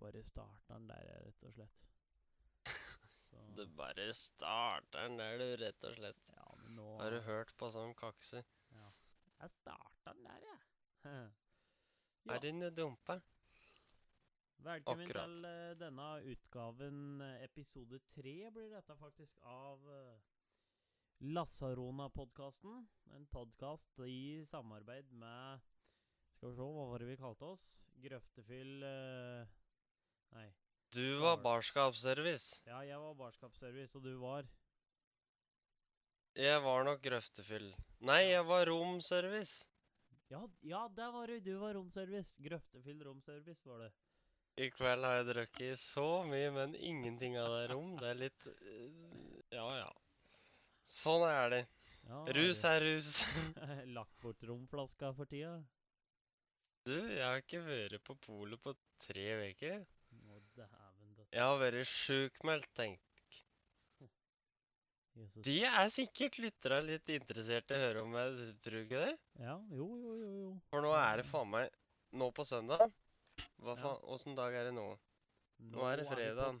bare starter den der, rett og slett. Så, Du bare starter den der, du, rett og slett. ja, men nå Har du hørt på sånn kakse? Jeg starta den der, jeg. Ja. Er den dumpa? Velkommen Akkurat. til uh, denne utgaven, eh, episode tre blir dette faktisk, av uh, Lassarona-podkasten. En podkast i samarbeid med Skal vi se, hva var det vi kalte oss? Grøftefyll eh, Nei. Du var barskapsservice. Ja, jeg var Barskapsservice, og du var Jeg var nok grøftefyll. Nei, jeg var romservice. Ja, ja der var du! Du var romservice. Grøftefyll romservice var det. I kveld har jeg drukket så mye, men ingenting av det rom. Det er litt øh, Ja, ja. Sånn er det. Ja, Rus er rus. Lagt bort romflaska for tida? Du, jeg har ikke vært på polet på tre uker. Jeg har vært sjukmeldt, tenk. Jesus. De er sikkert lyttere litt interessert i å høre om meg, tror du ikke det? Ja, jo, jo, jo, jo. For nå er det faen meg Nå på søndag Hva Ja. faen? Åssen dag er det nå? Nå er det fredag.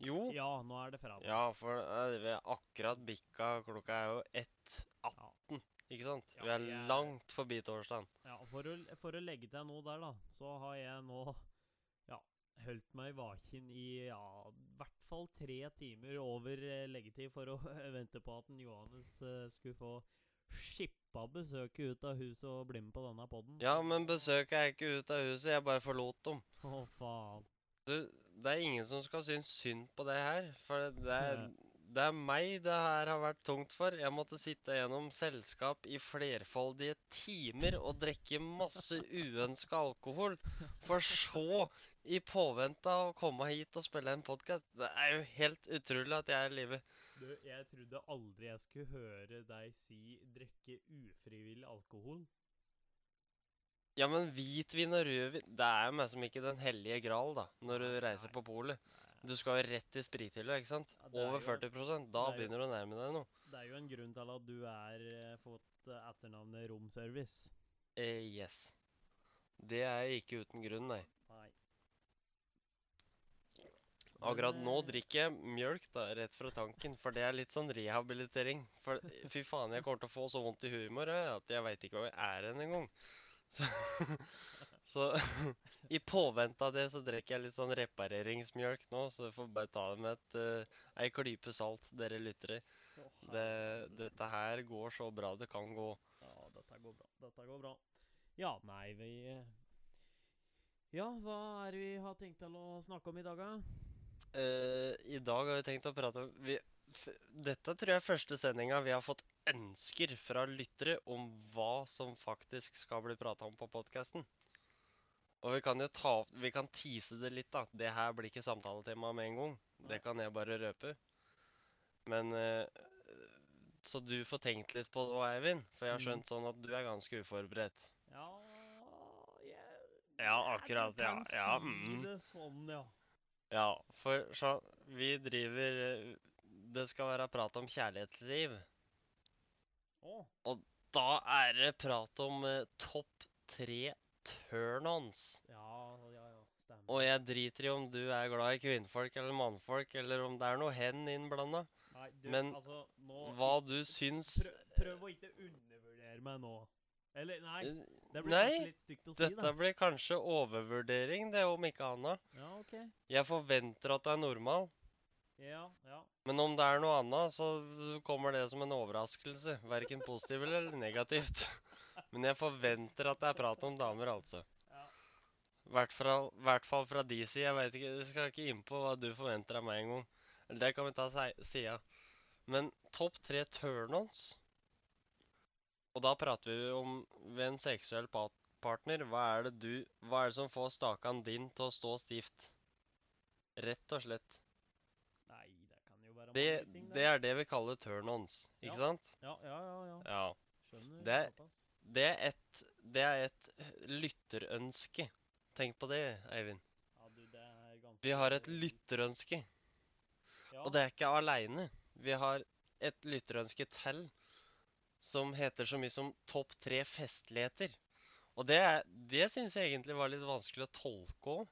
Jo. Ja, nå er det fredag. Ja, for eh, vi er akkurat bikka Klokka er jo 1.18, ikke sant? Ja, Vi er er- langt forbi torsdagen. Ja, for å, for å legge til noe der, da, så har jeg nå ja, holdt meg vaken i ja, hvert fall tre timer over eh, leggetid for å vente på at en Johannes eh, skulle få skippa besøket ut av huset og bli med på denne podden. Ja, men besøket er ikke ut av huset, jeg bare forlot dem. Å, faen. Du, det er ingen som skal synes synd på det her, for det er, det er meg det her har vært tungt for. Jeg måtte sitte gjennom selskap i flerfoldige timer og drikke masse uønska alkohol, for så i påvente av å komme hit og spille en podkast. Det er jo helt utrolig at jeg er i live. Du, jeg trodde aldri jeg skulle høre deg si 'drikke ufrivillig alkohol'. Ja, men hvitvin og rødvin Det er jo meg som ikke den hellige gral, da, når du reiser på polet. Du skal jo rett i sprithylla, ikke sant? Ja, er Over jo- 40 Da er begynner du å nærme deg noe. Det er jo en grunn til at du er eh, fått eh, etternavnet Romservice. Eh, yes. Det er ikke uten grunn, nei. Nei. Akkurat nå eh, drikker jeg mjølk da, rett fra tanken, for det er litt sånn rehabilitering. For fy faen, jeg kommer til å få så vondt i huet i morgen at jeg veit ikke hvor jeg er hen engang. Så, så i påvente av det så drikker jeg litt sånn repareringsmjølk nå, så du får bare ta det med et, uh, ei klype salt, dere lyttere. Det, dette her går så bra det kan gå. Ja, dette går bra. Dette går bra. Ja, nei, vi eh, Ja, hva er det vi har tenkt til å snakke om i dag, da? Eh, I dag har vi tenkt å prate om vi, Dette tror jeg er første sendinga vi har fått ønsker fra lyttere om hva som faktisk skal bli prata om på podkasten. Og vi kan jo ta Vi kan tease det litt, da. Det her blir ikke samtaletema med en gang. Det kan jeg bare røpe. Men uh, Så du får tenkt litt på det, Eivind. For jeg har skjønt sånn at du er ganske uforberedt. Ja jeg, Ja, akkurat, ja, kan ja, si mm. det sånn, ja. Ja, for så, vi driver eh, Det skal være prat om kjærlighetsliv. og Da er det prat om eh, topp tre turn-ons. ja, ja, ja, stemmer. Og jeg driter i om du er glad i kvinnfolk eller mannfolk, eller om det er noe hen innblanda. Men altså, nå Hva du syns prøv, prøv å ikke undervurdere meg nå. Eller, nei, Eh, det blir Nei, litt stygt å si, dette da. blir kanskje overvurdering, det om ikke annet. Ja, OK. Jeg forventer at det er normal, Ja, ja. men om det er noe annet, så kommer det som en overraskelse. Verken positiv eller negativt. Men jeg forventer at det er prat om damer, altså. I Hvert hvert fall fra de side. Jeg vet ikke, jeg skal ikke inn på hva du forventer av meg engang. Det kan vi ta sida. Men topp tre turn-ons Og da prater vi om ved en seksuell partner. Hva er det du Hva er det som får stakan din til å stå stivt? Rett og slett. Nei, det kan jo være Det, mange ting, det er det vi kaller turn-ons, ikke Ja. sant? Ja, ja, ja. ja. Ja. Skjønner Det- Det er et, det er et lytterønske. Tenk på det, Eivind. Ja, du, det er ganske Vi har et lytterønske. Ja. Og det er ikke aleine. Vi har et lytterønske til som heter så mye som topp tre festligheter. Og det, er- det syns jeg egentlig var litt vanskelig å tolke òg.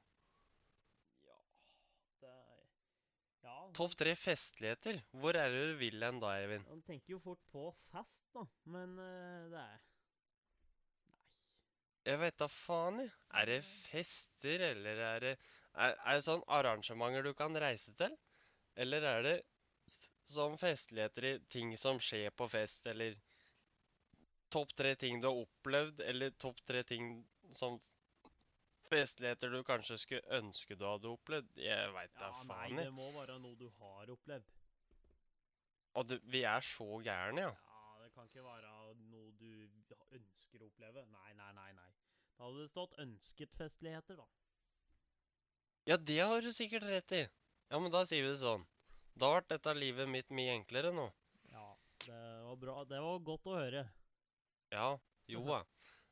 Topp tre festligheter. Hvor er det du vil hen da, Eivind? Han tenker jo fort på fest, da, men uh, det er Nei. Jeg vet da faen, jeg. Er det fester, eller er det er, er det sånn arrangementer du kan reise til? Eller er det sånn festligheter i ting som skjer på fest, eller topp tre ting du har opplevd, eller topp tre ting som festligheter du kanskje skulle ønske du hadde opplevd? Jeg veit da Ja, nei, det må være noe du har opplevd. Og du, vi er så gærne, ja. Ja, det kan ikke være noe du ønsker å oppleve. Nei, nei, nei. nei. Da hadde det stått 'ønsket festligheter', da. Ja, det har du sikkert rett i. Ja, men da sier vi det sånn. Da ble dette livet mitt mye enklere nå. Ja, det var bra. Det var godt å høre. Ja, jo da.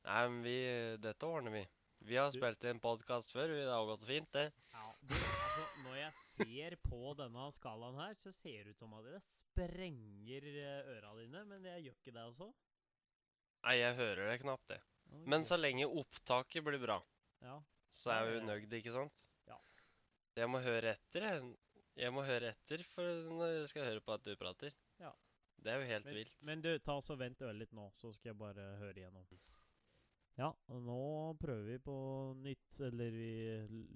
Nei, men vi Dette ordner vi. Vi har spilt inn podkast før, vi. Det har gått fint, det. Ja, du, altså, når jeg ser på denne skalaen her, så ser det ut som at det sprenger eh, øra dine, men jeg gjør ikke det, altså. Nei, jeg hører det knapt, det. Men så lenge opptaket blir bra, Ja. så er vi nøyd, ikke sant? Ja. Jeg må høre etter, jeg. Jeg må høre etter for når jeg skal høre på at du prater. Det er jo helt Men, vilt. men du, ta så vent øret litt nå, så skal jeg bare høre igjennom. Ja, og nå prøver vi på nytt, eller vi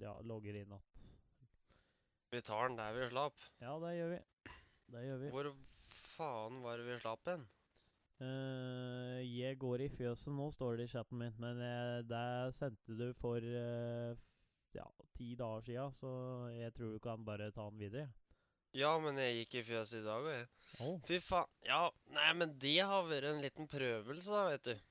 ja, logger inn at Vi tar den der vi slapp. Ja, det gjør vi. Det gjør vi. Hvor faen var det vi slapp hen? Uh, jeg går i fjøset nå, står det i chatten min, men uh, det sendte du for uh, ja, ti dager sia, så jeg tror du kan bare ta den videre. Ja, men jeg gikk i fjøset i dag òg, jeg. Oh. Fy faen. Ja, nei, men det har vært en liten prøvelse, da, vet du.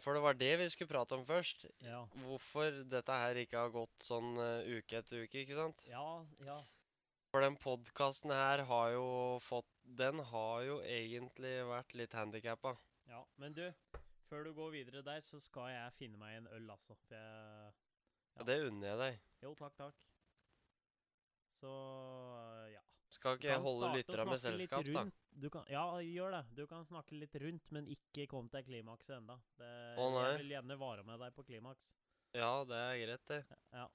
For det var det vi skulle prate om først. Ja. Hvorfor dette her ikke har gått sånn uh, uke etter uke, ikke sant? ja, ja. For den podkasten her har jo fått Den har jo egentlig vært litt handikappa. Ja, men du, før du går videre der, så skal jeg finne meg en øl, altså. For jeg Ja. Det unner jeg deg. Jo, takk, takk. Så ja. Skal ikke jeg holde lytterne med selskap, da? Du kan, ja, gjør det. Du kan snakke litt rundt, men ikke kom til klimakset enda. Oh. Jeg vil gjerne vare med deg på klimaks. Ja, det er greit, det. Ja.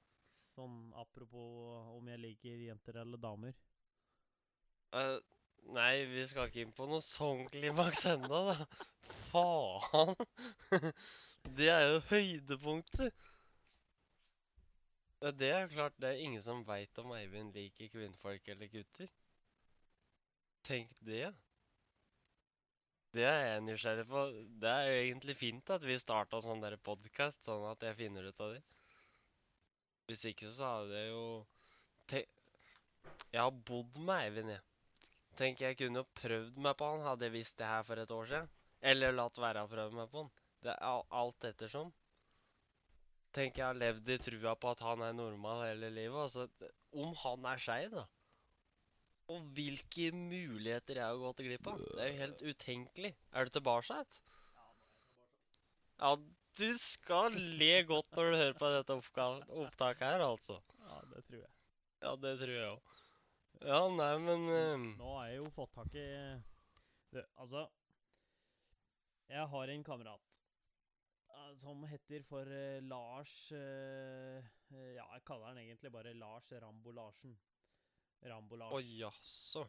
Sånn apropos om jeg liker jenter eller damer. Eh, nei, vi skal ikke inn på noe sånn klimaks ennå, da. Faen! Det er jo høydepunktet. Det er klart, det er ingen som veit om Eivind liker kvinnfolk eller gutter. Tenk det. Det er jeg nysgjerrig på. Det er jo egentlig fint at vi starta sånn der podkast, sånn at jeg finner ut av det. Hvis ikke så hadde jeg jo Tenk... Jeg har bodd med Eivind, jeg. Tenk, jeg kunne jo prøvd meg på han, hadde jeg visst det her for et år siden. Eller latt være å prøve meg på han. Det er alt ettersom. Tenk, jeg har levd i trua på at han er normal hele livet. Altså, om han er skeiv, da. Og hvilke muligheter jeg har gått glipp av. Det er jo helt utenkelig. Er du tilbake? Ja, du skal le godt når du hører på dette opptaket her, altså. Ja, det tror jeg. Ja, det tror jeg òg. Ja, nei, men uh... Nå har jeg jo fått tak i du, Altså Jeg har en kamerat eh, som heter for uh, Lars eh, Ja, jeg kaller han egentlig bare Lars Rambo Larsen. Rambo Lars. Å jaså.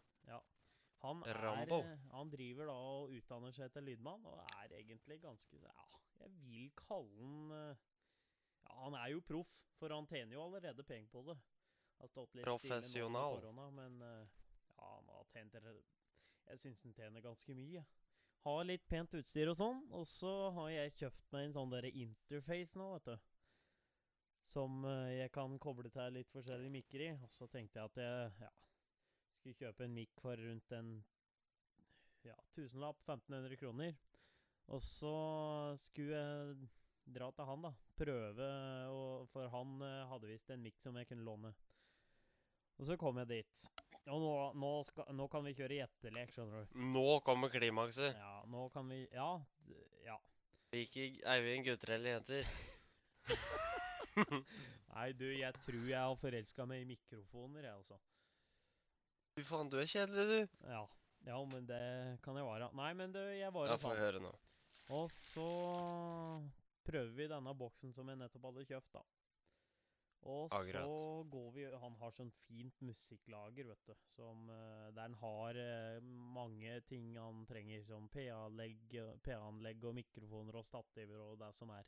Han, er, Rambo. han driver da og utdanner seg til lydmann, og er egentlig ganske Ja, jeg vil kalle han Ja, han er jo proff, for han tjener jo allerede penger på det. Professional. korona, men ja, han har tjent Jeg syns han tjener ganske mye. Har litt pent utstyr og sånn, og så har jeg kjøpt meg en sånn derre interface nå, vet du. Som eh, jeg kan koble til litt forskjellige mikker i. Og så tenkte jeg at jeg ja, skulle kjøpe en mikk for rundt en ja, tusenlapp, 1500 kroner. Og så skulle jeg dra til han, da. Prøve, og, for han eh, hadde visst en mikk som jeg kunne låne. Og så kom jeg dit. Og nå, nå, skal, nå kan vi kjøre gjettelek, skjønner du. Nå kommer klimakset. Ja, nå kan vi Ja. d- ja. Liker Eivind gutter eller jenter? Nei, du, jeg tror jeg har forelska meg i mikrofoner, jeg, altså. Fy faen, du er kjedelig, du. Ja. ja, men det kan jeg være. Nei, men du, jeg var Ja, får høre nå. Og så prøver vi denne boksen som jeg nettopp hadde kjøpt, da. Og Akkurat. så går vi Han har sånn fint musikklager, vet du. Som, eh, der han har eh, mange ting han trenger. Som PA-anlegg PA-anlegg og mikrofoner og stativer og det som er.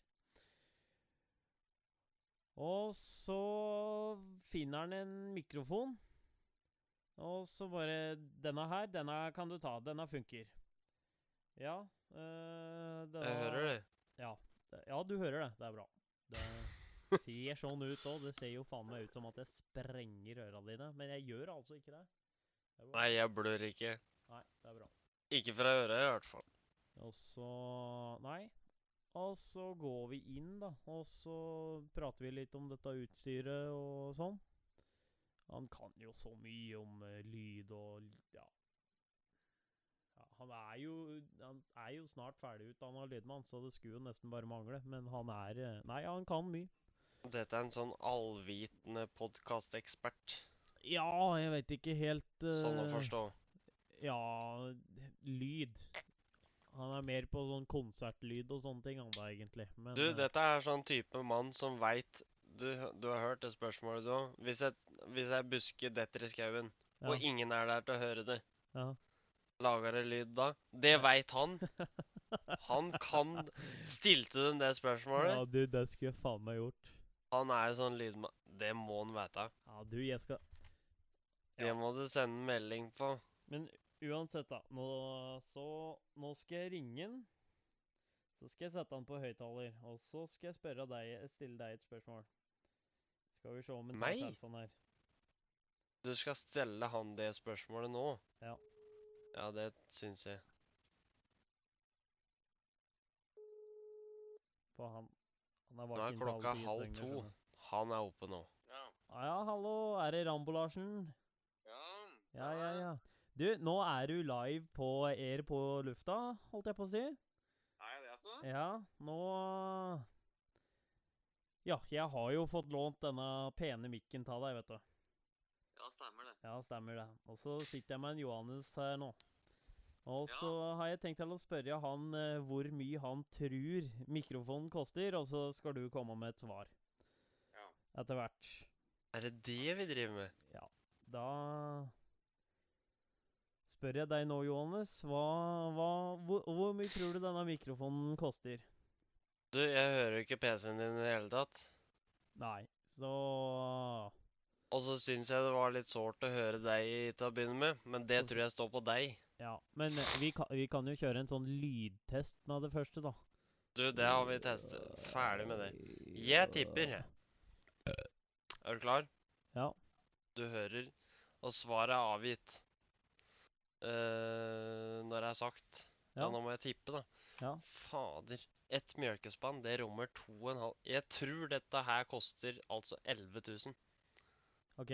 Og så finner han en mikrofon. Og så bare 'Denne her, denne kan du ta. Denne funker'. Ja øh, denne, Jeg hører det. Ja. Ja, du hører det. Det er bra. Det ser sånn ut òg. Det ser jo faen meg ut som at jeg sprenger øra dine. Men jeg gjør altså ikke det. det. Nei, jeg blør ikke. Nei, det er bra. Ikke fra øra i hvert fall. Og så Nei. Og så går vi inn, da. Og så prater vi litt om dette utstyret og sånn. Han kan jo så mye om uh, lyd og ja. ja. Han er jo Han er jo snart ferdigutdanna lydmann, så det skulle jo nesten bare mangle. Men han er eh, Nei, han kan mye. Dette er en sånn allvitende podkastekspert. Ja, jeg vet ikke helt Sånn å forstå. Ja, lyd. Han er mer på sånn konsertlyd og sånne ting, han da, egentlig. Men Du, eh, dette er sånn type mann som veit du, du har hørt det spørsmålet, du òg. Hvis, hvis ei buske detter i skauen, ja, og ingen er der til å høre det, ja. lager det lyd da? Det veit han. Han kan Stilte du det spørsmålet? Ja, du, det skulle jeg faen meg gjort. Han er jo sånn lydmann Det må han vite. Ja, du, jeg skal Det må du sende en melding på. Men uansett, da. Nå, så Nå skal jeg ringe han. Så skal jeg sette han på høyttaler, og så skal jeg spørre deg, stille deg et spørsmål. Skal vi se om han tar telefonen her. Du skal stelle han det spørsmålet nå? Ja. Ja, det syns jeg. For han Nå er klokka halv to. Han er oppe nå. Ja. Ah, ja, hallo, er det Rambo-Larsen? Ja. Ja, ja, ja. Du, nå er du live på Er på lufta, holdt jeg på å si. Er jeg det, altså? Ja, nå Ja, jeg har jo fått lånt denne pene mikken til deg, vet du. Ja, stemmer det. Ja, stemmer det. Og så sitter jeg med en Johannes her nå. Og Ja. så har jeg tenkt til å spørre han eh, hvor mye han tror mikrofonen koster, og så skal du komme med et svar Ja. etter hvert. Er det det vi driver med? Ja. Da spør jeg deg nå, Johannes. Hva, hva, hvor, hvor mye tror du denne mikrofonen koster? Du, jeg hører jo ikke PC-en din i det hele tatt. Nei, så Og så syns jeg det var litt sårt å høre deg til å begynne med, men det tror jeg står på deg. Ja. Men eh, vi kan, vi kan jo kjøre en sånn lydtest med det første, da. Du, det har vi testet. Ferdig med det. Jeg tipper. Er du klar? Ja. Du hører, og svaret er avgitt. Uh, når det er sagt. Ja. Ja. nå må jeg tippe, da. Ja. Fader. Ett mjølkespann, det rommer to og en halv Jeg tror dette her koster altså 11 000. OK.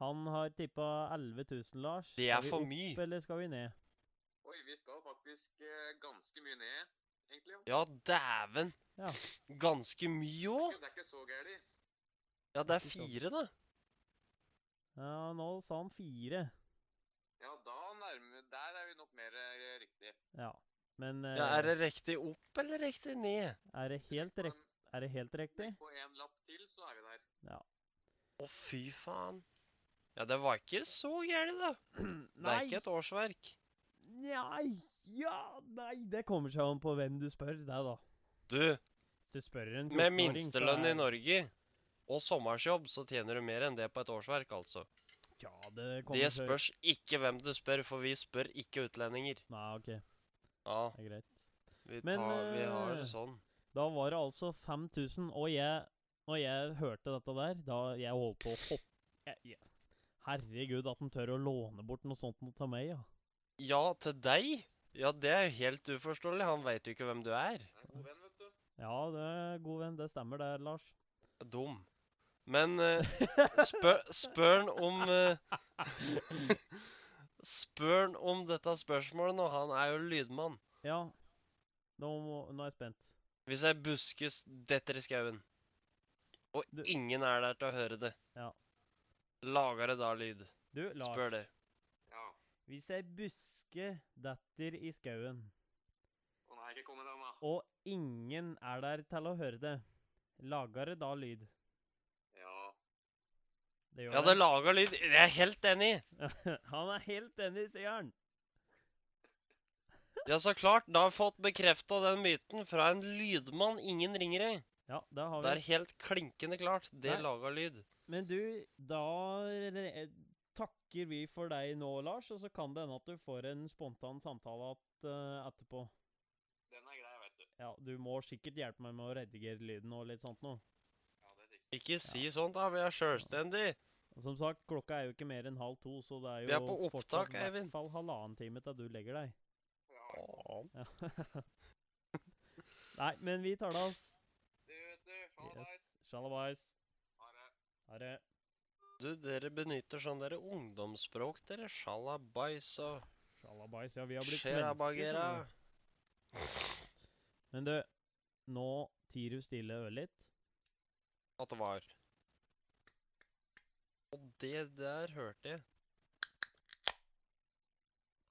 Han har tippa 11 000, Lars. Det Skal er vi opp. Eller skal vi ned? Oi, vi skal faktisk eh, ganske mye ned, egentlig. Ja. Ja, dæven! Ja. Ganske mye òg! Det er ikke så gærent. Ja, det er fire, da. Ja, nå sa han fire. Ja, da nærmer Der er vi nok mer eh, riktig. Ja. Men eh, Ja, er det riktig opp eller riktig ned? er det helt, Legg rek på en- er det helt riktig? På en lapp til, så er vi der. Å, fy faen. Ja, det var ikke så gærent, da. Det er ikke et årsverk. Nei Ja, nei, det kommer seg an på hvem du spør, det, da. Du, du spør en 14-åring, med minstelønn minstelønn i er- Norge og sommersjobb, så tjener du mer enn det på et årsverk, altså. Ja, det kommer Det spørs spørs ikke hvem du spør, for vi spør ikke utlendinger. Nei, OK. Ja, Det er greit. vi, Men, tar, vi har eh, det sånn. Da var det altså 5000, og jeg og jeg hørte dette der, da jeg holdt på å hoppe jeg, jeg, Herregud, at han tør å låne bort noe sånt til meg, ja. Ja, til deg? Ja, det er jo helt uforståelig. Han veit jo ikke hvem du er. Det er en god venn, vet du. Ja, det er god venn. Det stemmer, det, Lars. Dum. Men uh, spør, spør han om uh, Spør han om dette spørsmålet nå. Han er jo lydmann. Ja. Nå, må, nå er jeg spent. Hvis ei buske detter i skauen, og Du- ingen er der til å høre det, Ja. Lager det da lyd? Du, Lars. Spør det. Ja. Hvis ei buske detter i skauen, Å nei, ikke kom med den, da. og ingen er der til å høre det, lager det da lyd? Det gjør Ja, det lager lyd. Jeg er helt enig. Han er helt enig, sier han. Ja, så klart. Da har vi fått bekrefta den myten fra en lydmann ingen ringer i. Ja, det har Det er helt klinkende klart. Det Nei. laga lyd. Men du, da takker vi for deg nå, Lars, og så kan det hende at du får en spontan samtale at, uh, etterpå. Den er grei, vet du. Ja, du må sikkert hjelpe meg med å redigere lyden og litt sånt nå. Ja, det fikser Ikke si sånt, da. Vi er sjølstendig. Som sagt, klokka er jo ikke mer enn halv to, så det er jo Vi er på fortsatt opptak, i hvert fall halvannen time til du legger deg. Ja. Ja. Nei, men vi tar det oss. Du, vet du, sjalabais. Yes. Shalabais. Ha det. Du, dere benytter sånn dere ungdomsspråk, dere. Sjalabais og Sjalabais, Ja, vi har blitt svensker. skjønner. Men du, nå tier du stille ørlitt. At det var. Og det der hørte jeg.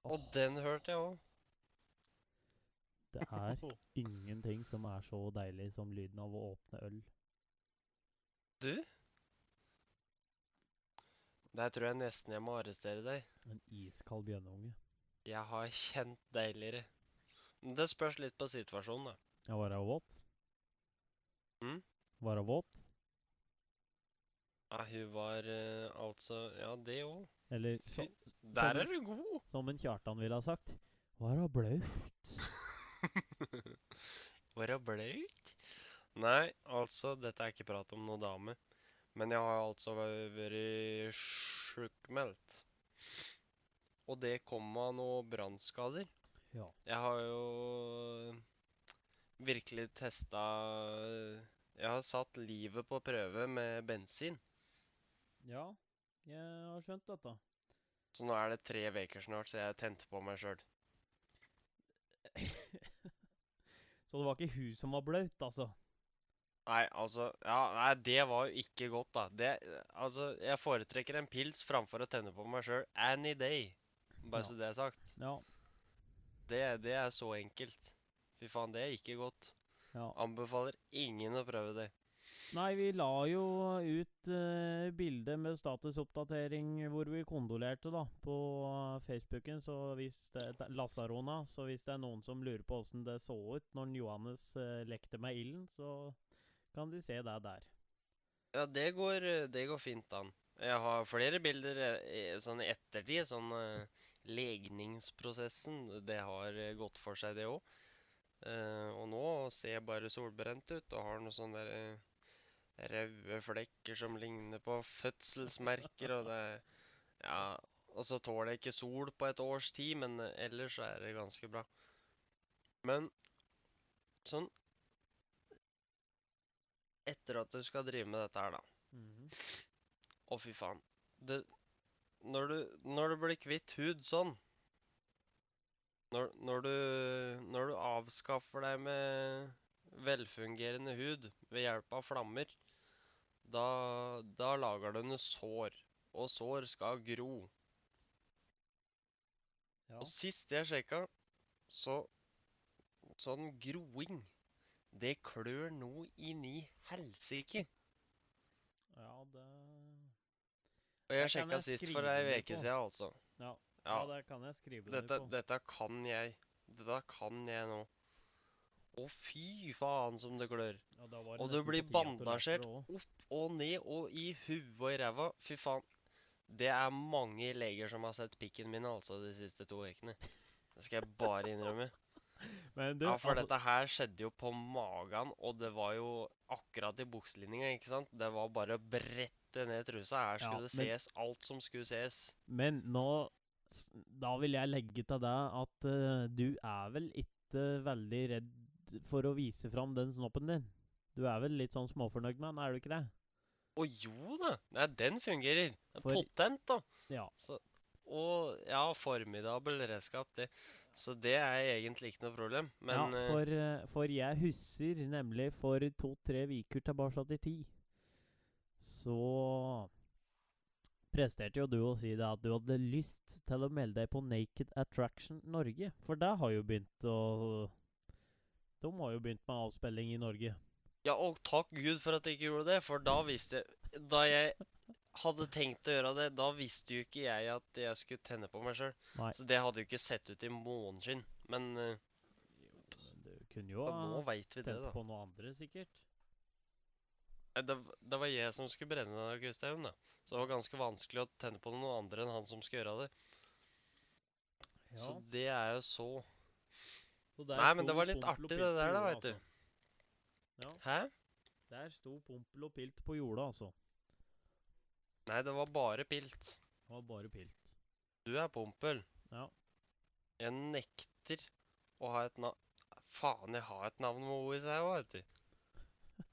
Og oh. den hørte jeg òg. det er ingenting som er så deilig som lyden av å åpne øl. Du? Der tror jeg nesten jeg må arrestere deg. En iskald bjørneunge. Jeg har kjent deiligere. Det spørs litt på situasjonen, da. Ja, var hun våt? Mm? Var hun våt? Ja, hun var uh, altså Ja, det òg. Eller så, Der som, er du god! som en Kjartan ville ha sagt, var hun blaut? Var hun blaut? Nei, altså, dette er ikke prat om noe dame. Men jeg har altså væ- vært sjukmeldt. Og det kom av noen brannskader. Ja. Jeg har jo virkelig testa Jeg har satt livet på prøve med bensin. Ja, jeg har skjønt dette. Så nå er det tre uker snart, så jeg tente på meg sjøl. Så det var ikke hun som var blaut, altså? Nei, altså Ja, nei, det var jo ikke godt, da. Det Altså, jeg foretrekker en pils framfor å tenne på meg sjøl any day. Bare Ja. så det er sagt. Ja. Det, det er så enkelt. Fy faen, det er ikke godt. ja. Anbefaler ingen å prøve det. Nei, vi la jo ut uh, bilde med statusoppdatering hvor vi kondolerte da, på uh, Facebooken. Så hvis det, det- Lasarona, så hvis det er noen som lurer på åssen det så ut når Johannes uh, lekte med ilden, så kan de se deg der. Ja, det går, det går fint an. Jeg har flere bilder eh, sånn i ettertid. Sånn eh, legningsprosessen, det har eh, gått for seg, det òg. og nå ser jeg bare solbrent ut og har noen sånne der, røde flekker som ligner på fødselsmerker. Og det Ja, og så tåler jeg ikke sol på et års tid, men ellers er det ganske bra. Men sånn Etter at du skal drive med dette her, da. Mhm. Å, fy faen. Det, når, du, når du blir kvitt hud sånn når, når, du, når du avskaffer deg med velfungerende hud ved hjelp av flammer, da, da lager du noe sår. Og sår skal gro. Ja. Og sist jeg sjekka, så Sånn groing, det klør noe inn i helsike. ja, det Og jeg sjekka sist for ei uke siden, altså. Ja, Ja, ja, det kan jeg skrive dette, på. dette kan jeg. Dette kan jeg nå. Å, fy faen som det klør. Ja, det Og du blir bandasjert opp og ned og i huet og i ræva. Fy faen. Det er mange leger som har sett pikken min altså de siste to ukene. Det skal jeg bare innrømme. Men du, Ja, for altså, dette her skjedde jo på magen, og det var jo akkurat i bukselinninga, ikke sant? Det var bare å brette ned trusa. Her Ja, skulle det men- ses alt som skulle ses. Men nå Da vil jeg legge til deg at uh, du er vel ikke veldig redd for å vise fram den snoppen din? Du er vel litt sånn småfornøyd med den, er du ikke det? Å jo da! Nei, den fungerer. Den er For- Potent, da. Ja. Så, og ja, formidabel redskap, det. Så det er egentlig ikke noe problem. Men ja, eh, for, eh, for jeg husker nemlig for to-tre uker tilbake i tid, så presterte jo du å si det at du hadde lyst til å melde deg på Naked Attraction Norge. For det har jo begynt å De har jo begynt med avspilling i Norge. Ja, og takk Gud for at jeg ikke gjorde det, for da visste jeg Da jeg hadde tenkt å gjøre det, da visste jo ikke jeg at jeg skulle tenne på meg sjøl. Så det hadde jo ikke sett ut i måneskinn. Men uh, Du kunne jo ha tent på noe andre, sikkert. Det, det var jeg som skulle brenne den kvistaugen, da. Så det var ganske vanskelig å tenne på noen andre enn han som skulle gjøre det. Ja. Så det er jo så så Nei, men det var litt artig, det der, da, veit du. altså. Ja, Hæ? der sto Pompel og Pilt på jorda, altså. Nei, det var bare pilt. Det var bare pilt. Du er Pompel. Ja. Jeg nekter å ha et navn Faen, jeg har et navn med O i seg òg, vet du.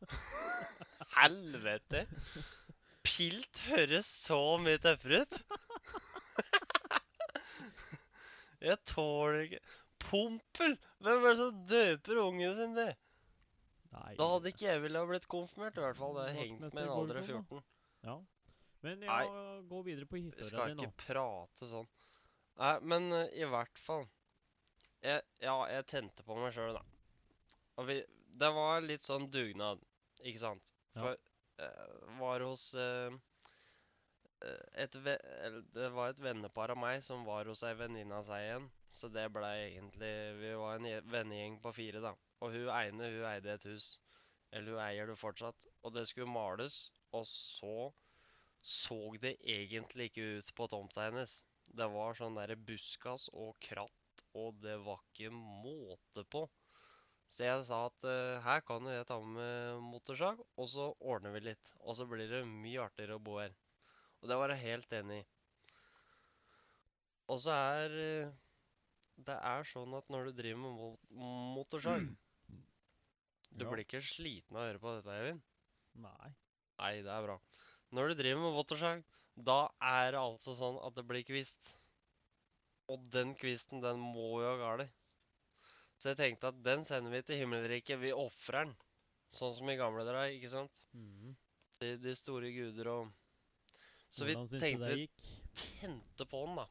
Helvete! Pilt høres så mye tøffere ut. Jeg tåler ikke Pompel! Hvem er det som døper ungen sin det? Nei, Da hadde ikke jeg ville ha blitt konfirmert, i hvert fall. Hadde jeg hengt med en alder av 14. Ja. Men Nei. ja, gå videre på historien din nå. Skal ikke prate sånn. Nei, men uh, i hvert fall jeg, Ja, jeg tente på meg sjøl, da. Og vi Det var litt sånn dugnad, ikke sant? Ja. For eh, var hos eh, et Det var et vennepar av meg som var hos ei venninne av seg igjen. Så det blei egentlig Vi var en vennegjeng på fire, da. Og hun ene, hun eide et hus. Eller hun eier det fortsatt. Og det skulle males, og så så det egentlig ikke ut på tomta hennes. Det var sånn derre buskas og kratt, og det var ikke måte på. Så jeg sa at uh, her kan jo jeg ta med motorsag, og så ordner vi litt. Og så blir det mye artigere å bo her. Og det var jeg helt enig i. Og så er uh, Det er sånn at når du driver med mot motorsag Du Ja. blir ikke sliten av å høre på dette, Eivind? Nei. Nei, det er bra. Når du driver med motorsag, da er det altså sånn at det blir kvist. Og den kvisten, den må jo ha galt. Så jeg tenkte at den sender vi til himmelriket. Vi ofrer den. Sånn som i gamle dager, ikke sant? Mm. De, de store guder og Så vi Hvordan vi tenkte vi tente på den, da.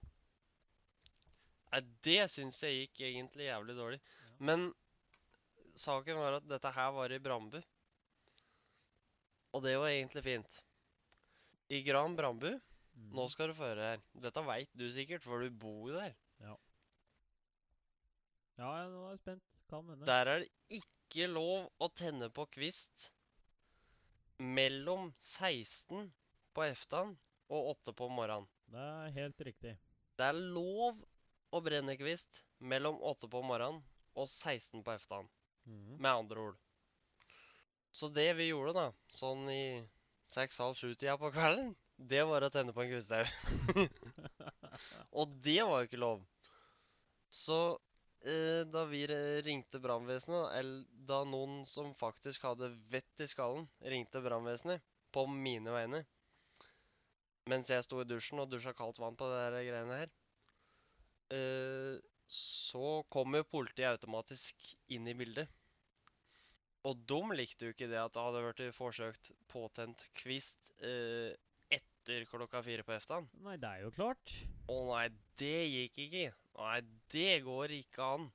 Nei, det syns jeg gikk egentlig jævlig dårlig. Ja. Men saken var at dette her var i Brambu. Og det var egentlig fint. I Gran Brandbu Nå Mhm. skal du få høre her. Dette veit du sikkert, for du bor jo der. Ja, ja, nå er jeg spent. Kan hende. Der er det ikke lov å tenne på kvist mellom 16 på eftan og 8 på morgenen. Det er helt riktig. Det er lov å brenne kvist mellom 8 på morgenen og 16 på eftan, Mm. med andre ord. Så det vi gjorde, da, sånn i seks-halv sju-tida på kvelden, det var å tenne på en kvisthaug. Og det var jo ikke lov. Så eh, da vi ringte brannvesenet, eller da noen som faktisk hadde vett i skallen, ringte brannvesenet på mine vegne mens jeg sto i dusjen og dusja kaldt vann på det der greiene her, eh, så kom jo politiet automatisk inn i bildet. Og de likte jo ikke det at det hadde vært forsøkt påtent kvist eh, etter klokka fire på eftan. Nei, det er jo klart. Å nei, det gikk ikke. Nei, det går ikke an.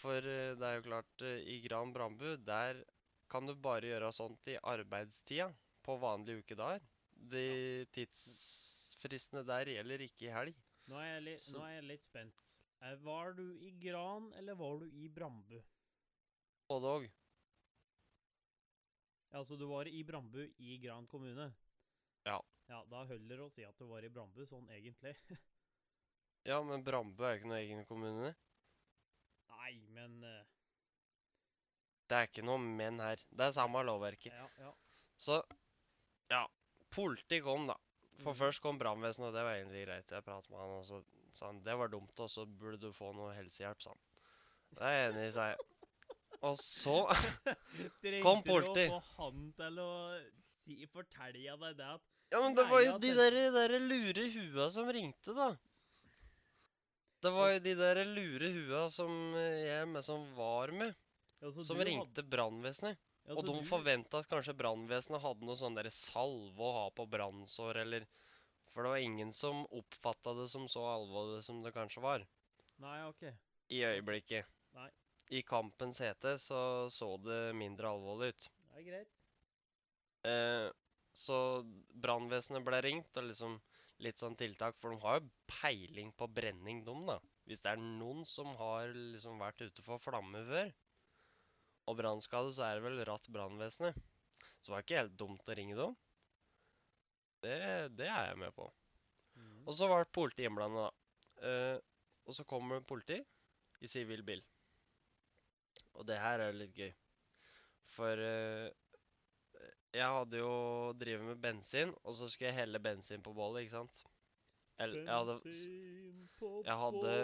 For eh, det er jo klart, eh, i Gran Brandbu, der kan du bare gjøre sånt i arbeidstida på vanlige ukedager. De tidsfristene der gjelder ikke i helg. Nå er jeg, li Så- nå er jeg litt spent. Eh, Var du i Gran, eller var du i Brambu? Både og. Så du var i Brambu i Gran kommune? Ja. Ja, Da holder det å si at du var i Brambu, sånn egentlig. Ja, men Brandbu er jo ikke noe egen kommune. Nei, men uh... Det er ikke noe men her. Det er samme lovverket. Ja, ja. Så ja. Politiet kom, da. For mm. først kom brannvesenet, og det var egentlig greit. Jeg pratet med han, og så sa han det var dumt, og så burde du få noe helsehjelp, sa han. Det er jeg enig i, sa jeg. Og så Kom politi. Trengte du å få han til å si, fortelle deg det at Ja, men det var jo de der, der lure hua som ringte, da. Det var jo de der lure hua som jeg med som var med, ja, som ringte ringte brannvesenet. Ja, Og de du- forventa at kanskje brannvesenet hadde noe sånn der salve å ha på brannsår, eller For det var ingen som oppfatta det som så alvorlig som det kanskje var. Nei, OK. I øyeblikket. Nei. I kampens hete så så det mindre alvorlig ut. Det er greit. Eh, Så brannvesenet ble ringt, og liksom litt sånn tiltak, for de har jo peiling på brenning, de, da. Hvis det er noen som har liksom vært ute for flamme før, og brannskade, så er det vel ratt brannvesenet. Så det var ikke helt dumt å ringe dem. Det, det er jeg med på. Mm. Og så var politiet innblanda, da. Eh, og så kommer politi i sivil bil. Og det her er litt gøy. For uh, jeg hadde jo drevet med bensin, og så skulle jeg helle bensin på bålet, ikke sant? Eller, jeg hadde, jeg hadde-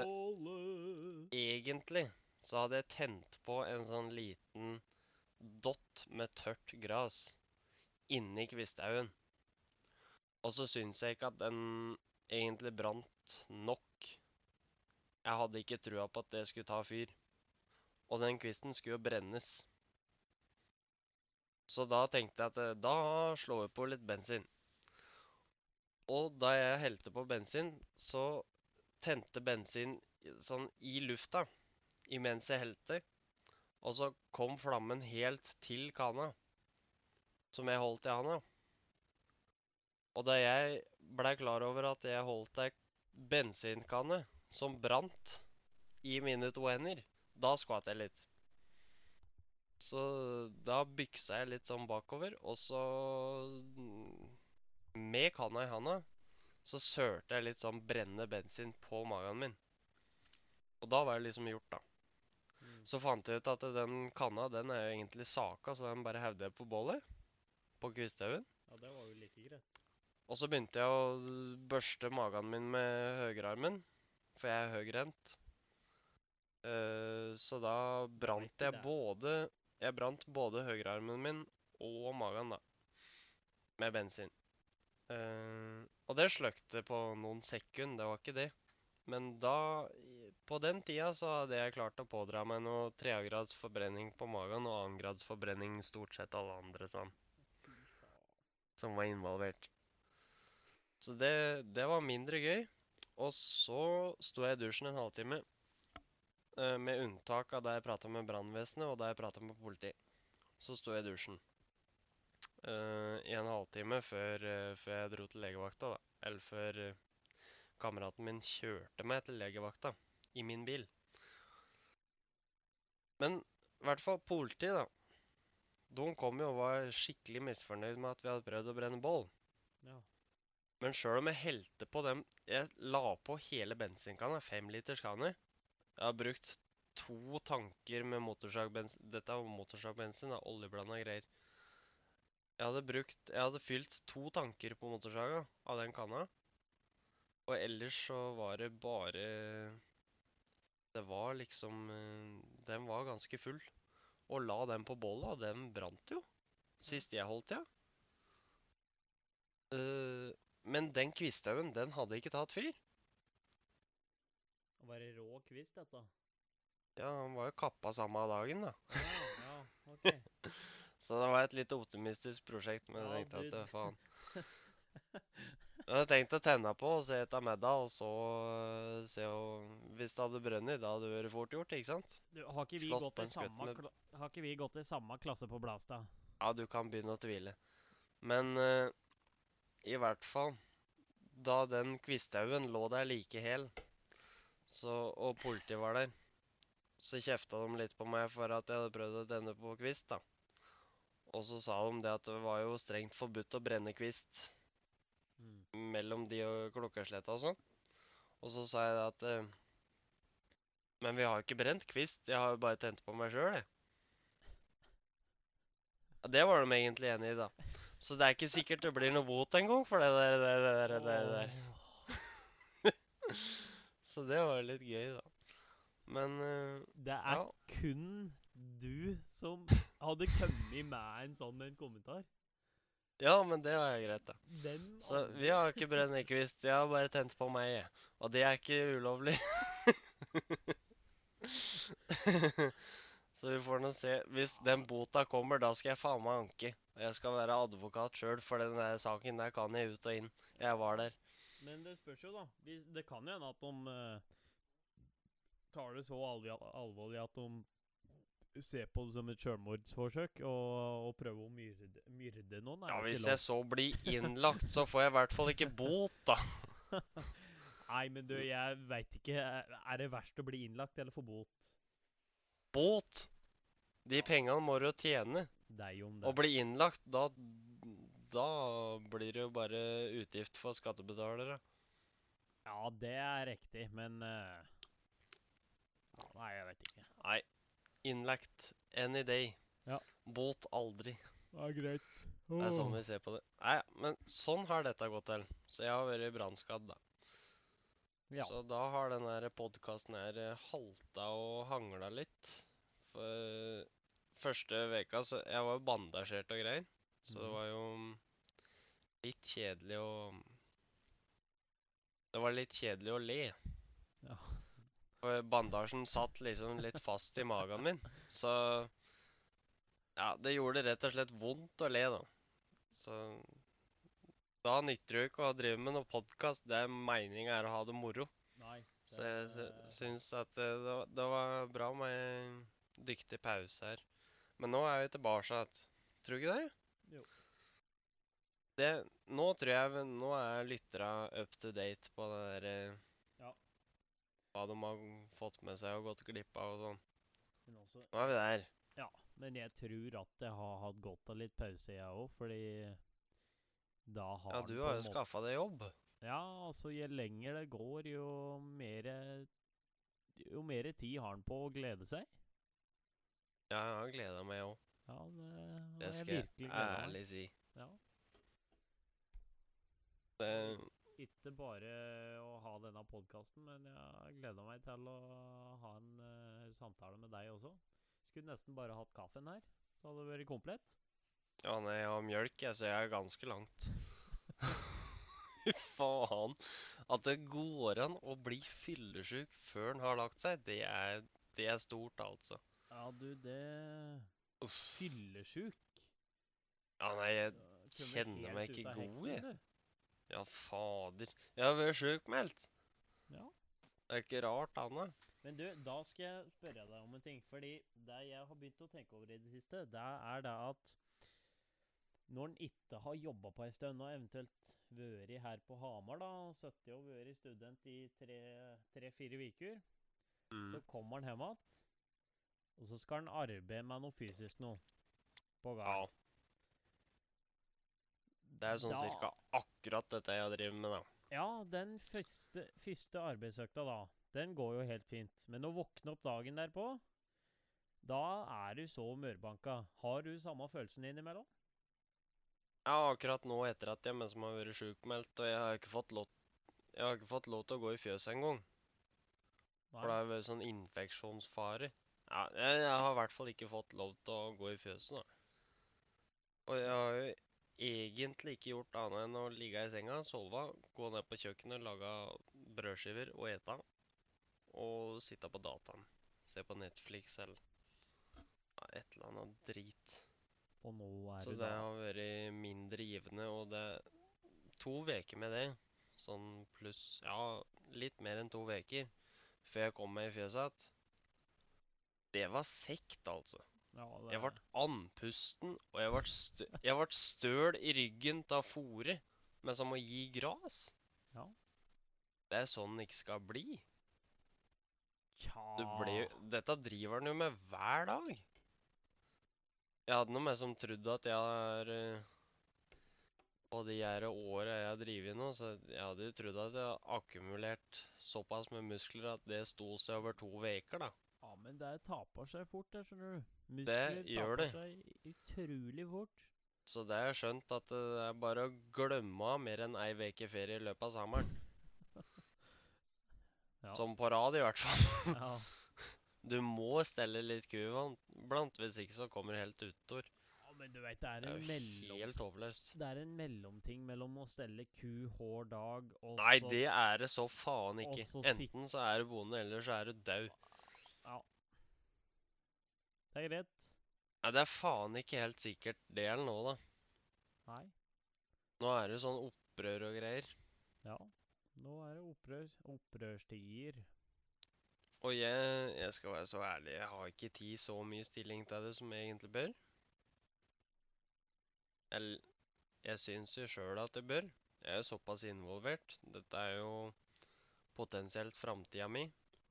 egentlig så hadde jeg tent på en sånn liten dott med tørt gras inni kvisthaugen. Og så syns jeg ikke at den egentlig brant nok. Jeg hadde ikke trua på at det skulle ta fyr. Og den kvisten skulle jo brennes. Så da tenkte jeg at eh, da slår jeg på litt bensin. Og da jeg helte på bensin, så tente bensin sånn i lufta imens jeg helte. Og så kom flammen helt til kana, som jeg holdt i handa. Og da jeg blei klar over at jeg holdt ei bensinkanne som brant i mine to hender, da skvatt jeg litt. Så da byksa jeg litt sånn bakover, og så mm, Med kanna i handa så sørte jeg litt sånn brennende bensin på magen min. Og da var det liksom gjort, da. Mm. Så fant jeg ut at den kanna den er jo egentlig saka, så den bare hevde jeg på bålet. På kvisthaugen. Ja, det var jo like greit. Og så begynte jeg å børste magen min med høyrearmen, for jeg er høyrehendt. Eh, så da brant jeg både Jeg brant både høyrearmen min og magen, da. Med bensin. Uh, og det sløkte på noen sekund, det var ikke det. Men da På den tida så hadde jeg klart å pådra meg noe tredjegrads forbrenning på magen og annengrads forbrenning stort sett alle andre sånn som var involvert. Så det, det var mindre gøy. Og så sto jeg i dusjen en halvtime. Eh, Med unntak av da jeg prata med brannvesenet og da jeg prata med politi. Så sto jeg i dusjen uh, i en halvtime før, uh, før jeg dro til legevakta, da. Eller før uh, kameraten min kjørte meg til legevakta i min bil. Men i hvert fall politiet, da. De kom jo og var skikkelig misfornøyd med at vi hadde prøvd å brenne bål. Ja. Men sjøl om jeg helte på dem Jeg la på hele bensinkanna, femliterskanner. Jeg har brukt to tanker med motorsagbensin Dette er motorsagbensin, da, oljeblanda greier. Jeg hadde brukt Jeg hadde fylt to tanker på motorsaga av den kanna. Og ellers så var det bare Det var liksom eh, Den var ganske full. Og la den på bålet, og den brant jo. Sist jeg holdt, ja. Uh, men den kvisthaugen, den hadde ikke tatt fyr. Å en rå quiz, dette. Ja, han var jo kappa samme dagen, da. Ja, ja, ok. Så det var et litt optimistisk prosjekt, men jeg Ja, tenkte at faen. Jeg hadde tenkt å tenne på og se etter middag, og så eh, se og Hvis det hadde brunnet, da hadde det vært fort gjort, ikke sant? Du, har ikke vi Slått gått i samme, med- har ikke vi gått i samme klasse på Blastad? Ja, du kan begynne å tvile. Men uh, i hvert fall Da den kvisthaugen lå der like hel, så, og politiet var der, så kjefta de litt på meg for at jeg hadde prøvd å tenne på kvist, da. Og så sa de det at det var jo strengt forbudt å brenne kvist Mm. mellom de og klokkesletta og sånn. Og så sa jeg det at eh, Men vi har jo ikke brent kvist, jeg har jo bare tent på meg sjøl, jeg. Ja, det var de egentlig enig i, da. Så det er ikke sikkert det blir noe bot engang for det der. der, der, der, der. Så det var litt gøy, da. Men uh, Det er Ja. kun du som hadde kommet med en sånn en kommentar. Ja, men det var greit, da. Den Så andre- vi har ikke brennekvist. jeg har bare tent på meg, jeg. Og det er ikke ulovlig. Så vi får nå se. Hvis den bota kommer, da skal jeg faen meg anke. Og jeg skal være advokat sjøl, for den der saken der kan jeg ut og inn. Jeg var der. Men det spørs jo, da. Det kan jo hende at de eh, tar det så alvorlig at de ser på det som et sjølmordsforsøk og, og prøver å myrde, myrde noen. Ja, hvis jeg så blir innlagt, så får jeg i hvert fall ikke bot, da. Nei, men du, jeg veit ikke. Er det verst å bli innlagt eller få bot? Bot! De pengene må du jo tjene. Deg om det. Å bli innlagt, da Da blir det jo bare utgift for skattebetalere. Ja, det er riktig, men uh... Nei, jeg vet ikke. Nei. Innlagt any day. Ja. Båt aldri. Det er greit. Det er sånn vi ser på det. Nei, men sånn har dette gått til. Så jeg har vært brannskadd, da. Ja. Så da har denne podkasten her eh, halta og hangla litt. For første veka så Jeg var jo bandasjert og greier. Så det Mhm. var jo litt kjedelig å Det var litt kjedelig å le. Ja. For bandasjen satt liksom litt fast i magen min. Så Ja, det gjorde rett og slett vondt å le, da. Så da nytter det ikke å drive med noe podkast. Det er meninga er å ha det moro. Nei. Så jeg sy- syns at det, det, var- det var bra med en dyktig pause her. Men nå er vi tilbake. Tror du ikke det? Jo. Det, nå tror jeg Nå er lytterne up to date på det der Ja. Hva de har fått med seg og gått glipp av og sånn. Også, Nå er vi der. ja, men jeg tror at jeg har hatt godt av litt pause, jeg òg, fordi da har Ja, du har jo skaffa deg jobb. Ja, altså, jo lenger det går, jo mer Jo mer tid har han på å glede seg. Ja, jeg har gleda meg òg. Ja, det, Det skal jeg ærlig si. Ja. Det, Ikke bare å ha denne podkasten, men jeg gleder meg til å ha en uh, samtale med deg også. Skulle nesten bare hatt kaffen her, så hadde det vært komplett. ja, nei, jeg har mjølk, jeg, så jeg er ganske langt. Fy faen. At det går an å bli fyllesyk før en har lagt seg, det er, det er stort, altså. Ja, du, det Uff. Fyllesyk. Ja, nei, jeg kjenner meg ikke god, jeg. Ja, fader. Jeg har vært sjukmeldt. Ja. Det er ikke rart, Anne. Men du, da skal jeg spørre deg om en ting. Fordi det jeg har begynt å tenke over i det siste, det er det at når en ikke har jobba på en stund, og eventuelt vært her på Hamar, da, sittet og vært student i tre-fire uker, Mm. så kommer en hjem igjen, og så skal en arbeide med noe fysisk nå. På gang. Ja. Det er sånn Da- cirka akkurat dette jeg driver med, da. Ja, den første, første arbeidsøkta da, den går jo helt fint. Men å våkne opp dagen derpå, da er du så mørbanka. Har du samme følelsen innimellom? Ja, akkurat nå etter at jeg mens har vært sjukmeldt, og jeg har ikke fått lov Jeg har ikke fått lov til å gå i fjøset engang. For det har vært sånn infeksjonsfare. Ja, jeg, jeg har i hvert fall ikke fått lov til å gå i fjøset, da. Og jeg har jo egentlig ikke gjort annet enn å ligge i senga, sove, gå ned på kjøkkenet, lage brødskiver og ete. Og sitte på dataen. Se på Netflix eller ja, et eller annet drit. Og nå er Så det da har vært mindre givende, og det To uker med det. Sånn pluss Ja, litt mer enn to uker før jeg kom meg i fjøset. Det var sekt, altså. Ja, det, Jeg ble andpusten, og jeg ble, stø jeg ble støl i ryggen av fòret, men som å gi gras. Ja. Det er sånn det ikke skal bli. Tja Du ble, dette driver han jo med hver dag. Jeg hadde noe med som trodde at jeg har eh, På de her åra jeg har drevet nå, så jeg hadde jo trodd at jeg har akkumulert såpass med muskler at det sto seg over to uker, da. Ja, men det taper seg fort, der, skjønner du. Det Muskler gjør taper det. seg utrolig fort. Så det har jeg skjønt at det er bare å glemme av mer enn ei uke ferie i løpet av sommeren. Ja. Som på rad, i hvert fall. ja. Du må stelle litt ku blant, hvis ikke så kommer du helt utor. ja, men du vet, det er Det er mellom... helt overløst. Det er en mellomting mellom å stelle ku hver dag og Nei, så det er det så faen ikke. så Enten så er du bonde, eller så er du dau. Ja. Det er greit. Nei, det er faen ikke helt sikkert det eller nå, da. Nei. Nå er det sånn opprør og greier. Ja. Nå er det opprør. Opprørstider. Og jeg, jeg skal være så ærlig, jeg har ikke tid så mye stilling til det som jeg egentlig bør. Jeg, jeg syns jo sjøl at jeg bør. Jeg er jo såpass involvert. Dette er jo potensielt framtida mi.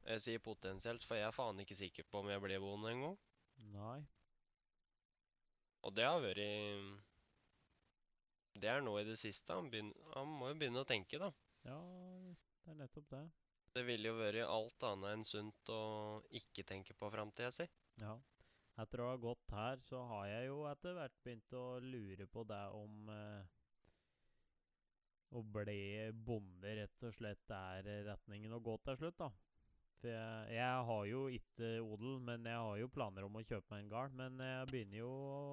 Jeg sier potensielt, for jeg er faen ikke sikker på om jeg blir bonde en gang. Nei. Og det har vært Det er nå i det siste. Han, begynner, han må jo begynne å tenke, da. Ja, det er nettopp det. Det ville jo vært alt annet enn sunt å ikke tenke på framtida si. Ja. Etter å ha gått her, så har jeg jo etter hvert begynt å lure på det om eh, å bli bonde rett og slett er retningen å gå til slutt, da. For jeg, jeg har jo ikke odel, men jeg har jo planer om å kjøpe meg en gard. Men jeg begynner jo å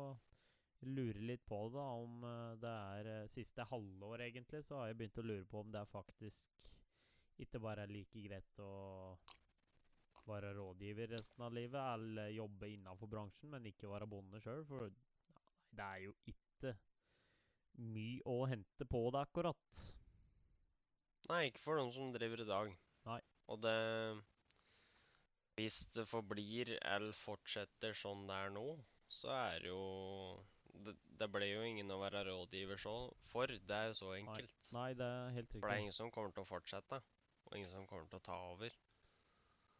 lure litt på det, da, om eh, det er eh, siste halvår, egentlig, så har jeg begynt å lure på om det er faktisk ikke bare er like greit å være rådgiver resten av livet, eller jobbe innenfor bransjen, men ikke være bonde sjøl. For ja, det er jo ikke mye å hente på det, akkurat. Nei, ikke for noen som driver i dag. Nei. Og det Hvis det forblir eller fortsetter sånn det er nå, så er det jo det, det ble jo ingen å være rådgiver så for. Det er jo så enkelt. Nei, det er helt For det er ingen som kommer til å fortsette, og ingen som kommer til å ta over.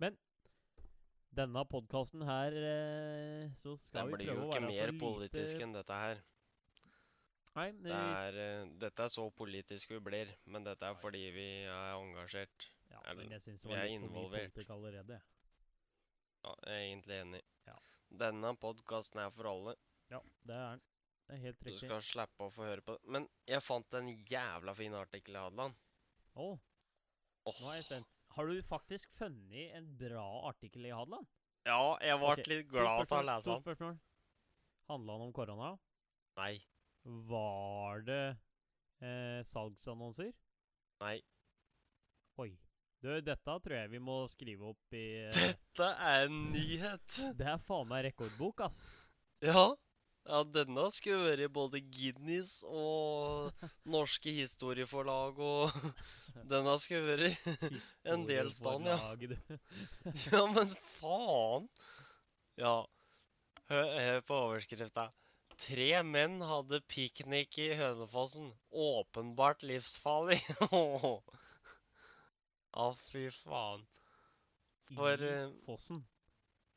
Men Denne podkasten her, eh, så Det skal vi blir jo prøve å ikke være mer så politisk lite enn dette her. Nei, men Det vi- er, eh, dette er så politisk vi blir, men dette er fordi vi er engasjert. ja, men jeg synes det vi var er litt for mye politikk allerede. Ja, jeg er egentlig enig. Ja. Denne podkasten er for alle. Ja, det er den. Det er helt Du skal slippe å få høre på det. Men jeg fant en jævla fin artikkel i Hadeland. Å, Åh, nå er jeg spent. Har du faktisk funnet en bra artikkel i Hadeland? Ja, jeg ble okay. litt glad til å lese den. To spørsmål. Handla den om korona? Nei. Var det eh, salgsannonser? Nei. Oi. Du, dette tror jeg vi må skrive opp i eh, Dette er en nyhet. Det er faen meg rekordbok, ass. Ja. Ja, denne skulle vært både Guinness og norske historieforlag og Denne skulle vært En del stand, ja. Ja, men faen! Ja. Hør, hør på overskrifta. Tre menn hadde piknik i Hønefossen. Åpenbart livsfarlig. Å, fy faen. For, I eh, Fossen.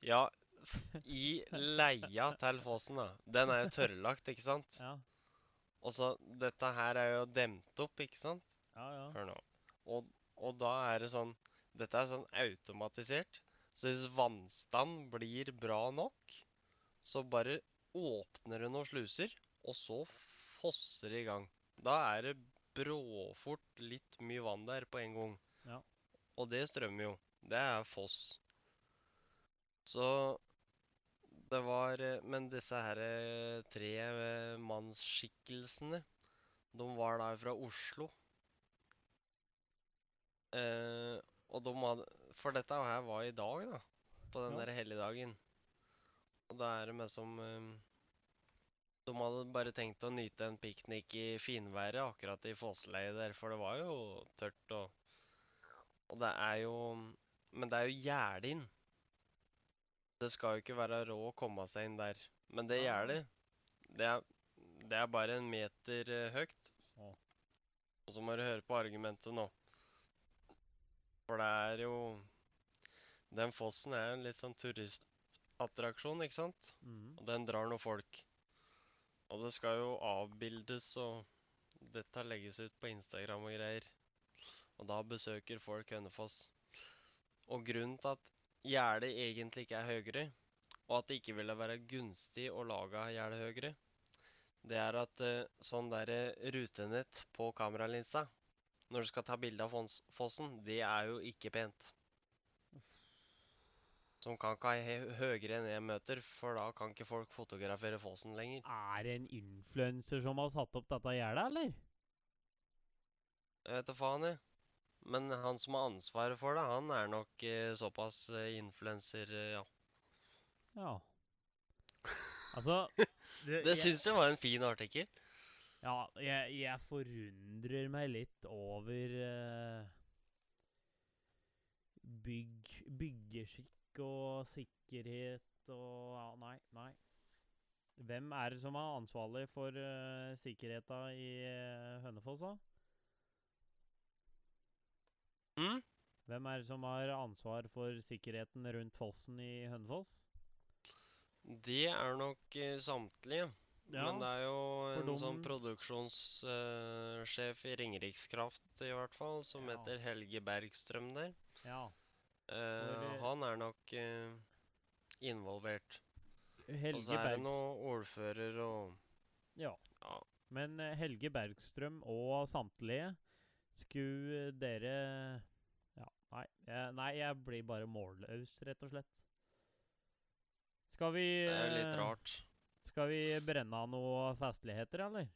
Ja, i leia til fossen, da. Den er jo tørrlagt, ikke sant? Ja, Og så Dette her er jo demt opp, ikke sant? ja. ja. Hør nå. Og, og da er det sånn Dette er sånn automatisert. Så hvis vannstand blir bra nok, så bare åpner det noen sluser, og så fosser det i gang. Da er det bråfort litt mye vann der på en gang. Ja. Og det strømmer jo. Det er foss. Så det var Men disse her eh, tre eh, mannsskikkelsene, de var da fra Oslo. Eh, og de hadde For dette her var i dag, da. På den Ja. der helligdagen. Og da er det med som eh, De hadde bare tenkt å nyte en piknik i finværet akkurat i Fossleiet der, for det var jo tørt og Og det er jo Men det er jo gjerde inn. Det skal jo ikke være råd å komme seg inn der. Men det gjerdet, det er, det er bare en meter eh, høyt. Og så må du høre på argumentet nå. For det er jo Den fossen er en litt sånn turistattraksjon, ikke sant? Mm. Og den drar noen folk. Og det skal jo avbildes, og dette legges ut på Instagram og greier. Og da besøker folk Hønefoss. Og grunnen til at gjerdet egentlig ikke er høyere, og at det ikke ville være gunstig å lage gjerdet høyere, det er at eh, sånn der eh, rutenett på kameralinsa når du skal ta bilde av fossen, det er jo ikke pent. De kan ikke ha hø- høyere enn én meter, for da kan ikke folk fotografere fossen lenger. Er det en influenser som har satt opp dette gjerdet, eller? Jeg vet da faen, jeg. Men han som har ansvaret for det, han er nok eh, såpass eh, influenser, eh, ja. Ja. Altså Det jeg- syns jeg var en fin artikkel. Ja, jeg, jeg forundrer meg litt over eh, bygg, byggeskikk og sikkerhet og ja, Nei, nei. Hvem er det som er ansvarlig for uh, sikkerheta i uh, Hønefoss, da? Mm? Hvem er det som har ansvar for sikkerheten rundt fossen i Hønefoss? Det er nok uh, samtlige. Ja, Men det er jo en sånn produksjonssjef produksjonssjef i Ringerikskraft i hvert fall, som Ja. heter Helge Bergstrøm der. ja. Uh, eh, han er nok eh, involvert. Og så er det noe ordfører og Ja. Ja. Men eh, Helge Bergstrøm og samtlige skulle dere Ja, nei. Jeg, nei, jeg blir bare målløs, rett og slett. Skal vi Det er litt eh, rart. Skal vi brenne av noe festligheter, eller?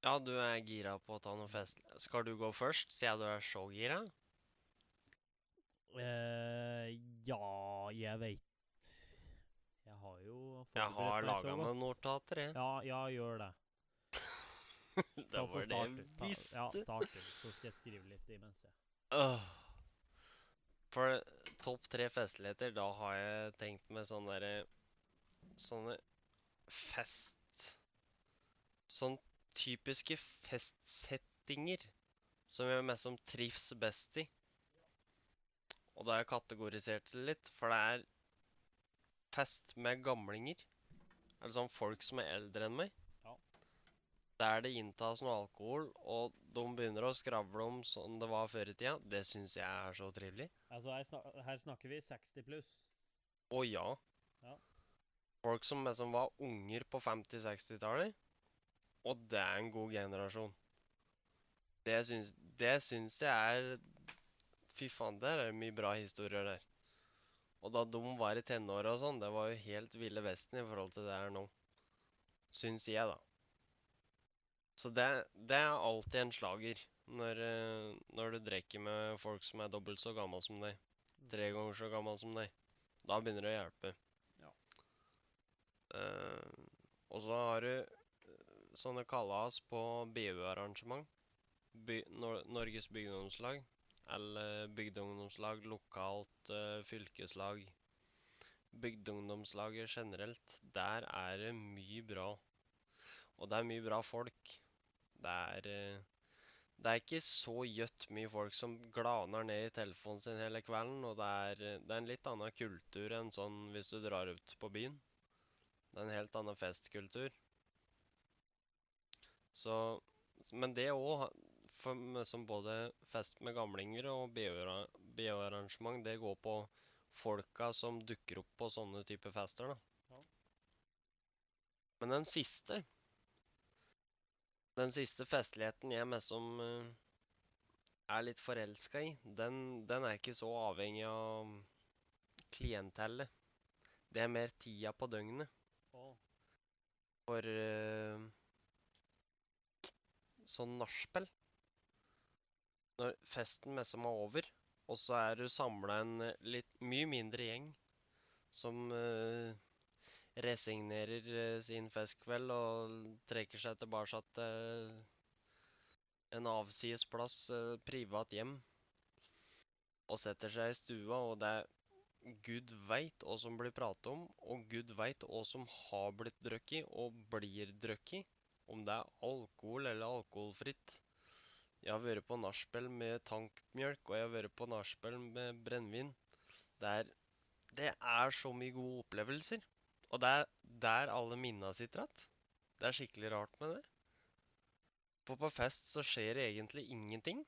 Ja, du er gira på å ta noe fest. Skal du gå først, siden du er så gira? Eh, ja, jeg veit Jeg har jo Jeg har laga noen notater, jeg. Ja, ja, gjør det. Det var det jeg visste. Ja, starter, så skal jeg skrive litt imens. jeg. Uh, For topp tre festligheter, da har jeg tenkt med sånne derre Sånne fest... Sånn typiske festsettinger som jeg mest som trives best i. Og da har jeg kategorisert det litt, for det er fest med gamlinger. Eller sånn folk som er eldre enn meg. Der det inntas noe alkohol, og de begynner å skravle om sånn det var før i tida. Det syns jeg er så trivelig. Altså, her, snak her snakker vi 60 pluss. Å ja. Ja. Folk som liksom var unger på 50-60-tallet. Og det er en god generasjon. Det syns, det syns jeg er Fy faen, der er det mye bra historier der. Og da de var i tenåra og sånn, det var jo helt ville vesten i forhold til det her nå. Syns jeg, da. Så det, det er alltid en slager når, eh, når du drikker med folk som er dobbelt så gammel som deg. Tre ganger så gammel som deg. Da begynner det å hjelpe. Ja. Uh, og så har du eh, sånne kalas på BU-arrangement. By, Nor Norges bygdeungdomslag. Eller bygdeungdomslag lokalt, uh, fylkeslag. Bygdeungdomslaget generelt. Der er det mye bra. Og det er mye bra folk. Det er eh, det er ikke så gjøtt mye folk som glaner ned i telefonen sin hele kvelden, og det er, det er en litt annen kultur enn sånn hvis du drar ut på byen. Det er en helt annen festkultur. Så Men det òg, som både fest med gamlinger og BH-arrangement, det går på folka som dukker opp på sånne type fester, da. Ja. Men den siste Den siste festligheten jeg mest som eh, er litt forelska i, den, den er ikke så avhengig av klientellet. Det er mer tida på døgnet. Oh. For uh, sånn nachspiel Når festen mest er over, og så er du samla en eh, litt mye mindre gjeng som eh, resignerer eh, sin festkveld og trekker seg tilbake til en avsides plass, eh, privat hjem, og setter seg i stua, og det er Gud veit hva som blir pratet om, og Gud veit hva som har blitt drukket og blir drukket. Om det er alkohol eller alkoholfritt. Jeg har vært på nachspiel med tankmjølk, og jeg har vært på nachspiel med brennevin. Det er, det er så mye gode opplevelser. Og det er der alle minna sitter igjen. Det er skikkelig rart med det. For på fest så skjer det egentlig ingenting,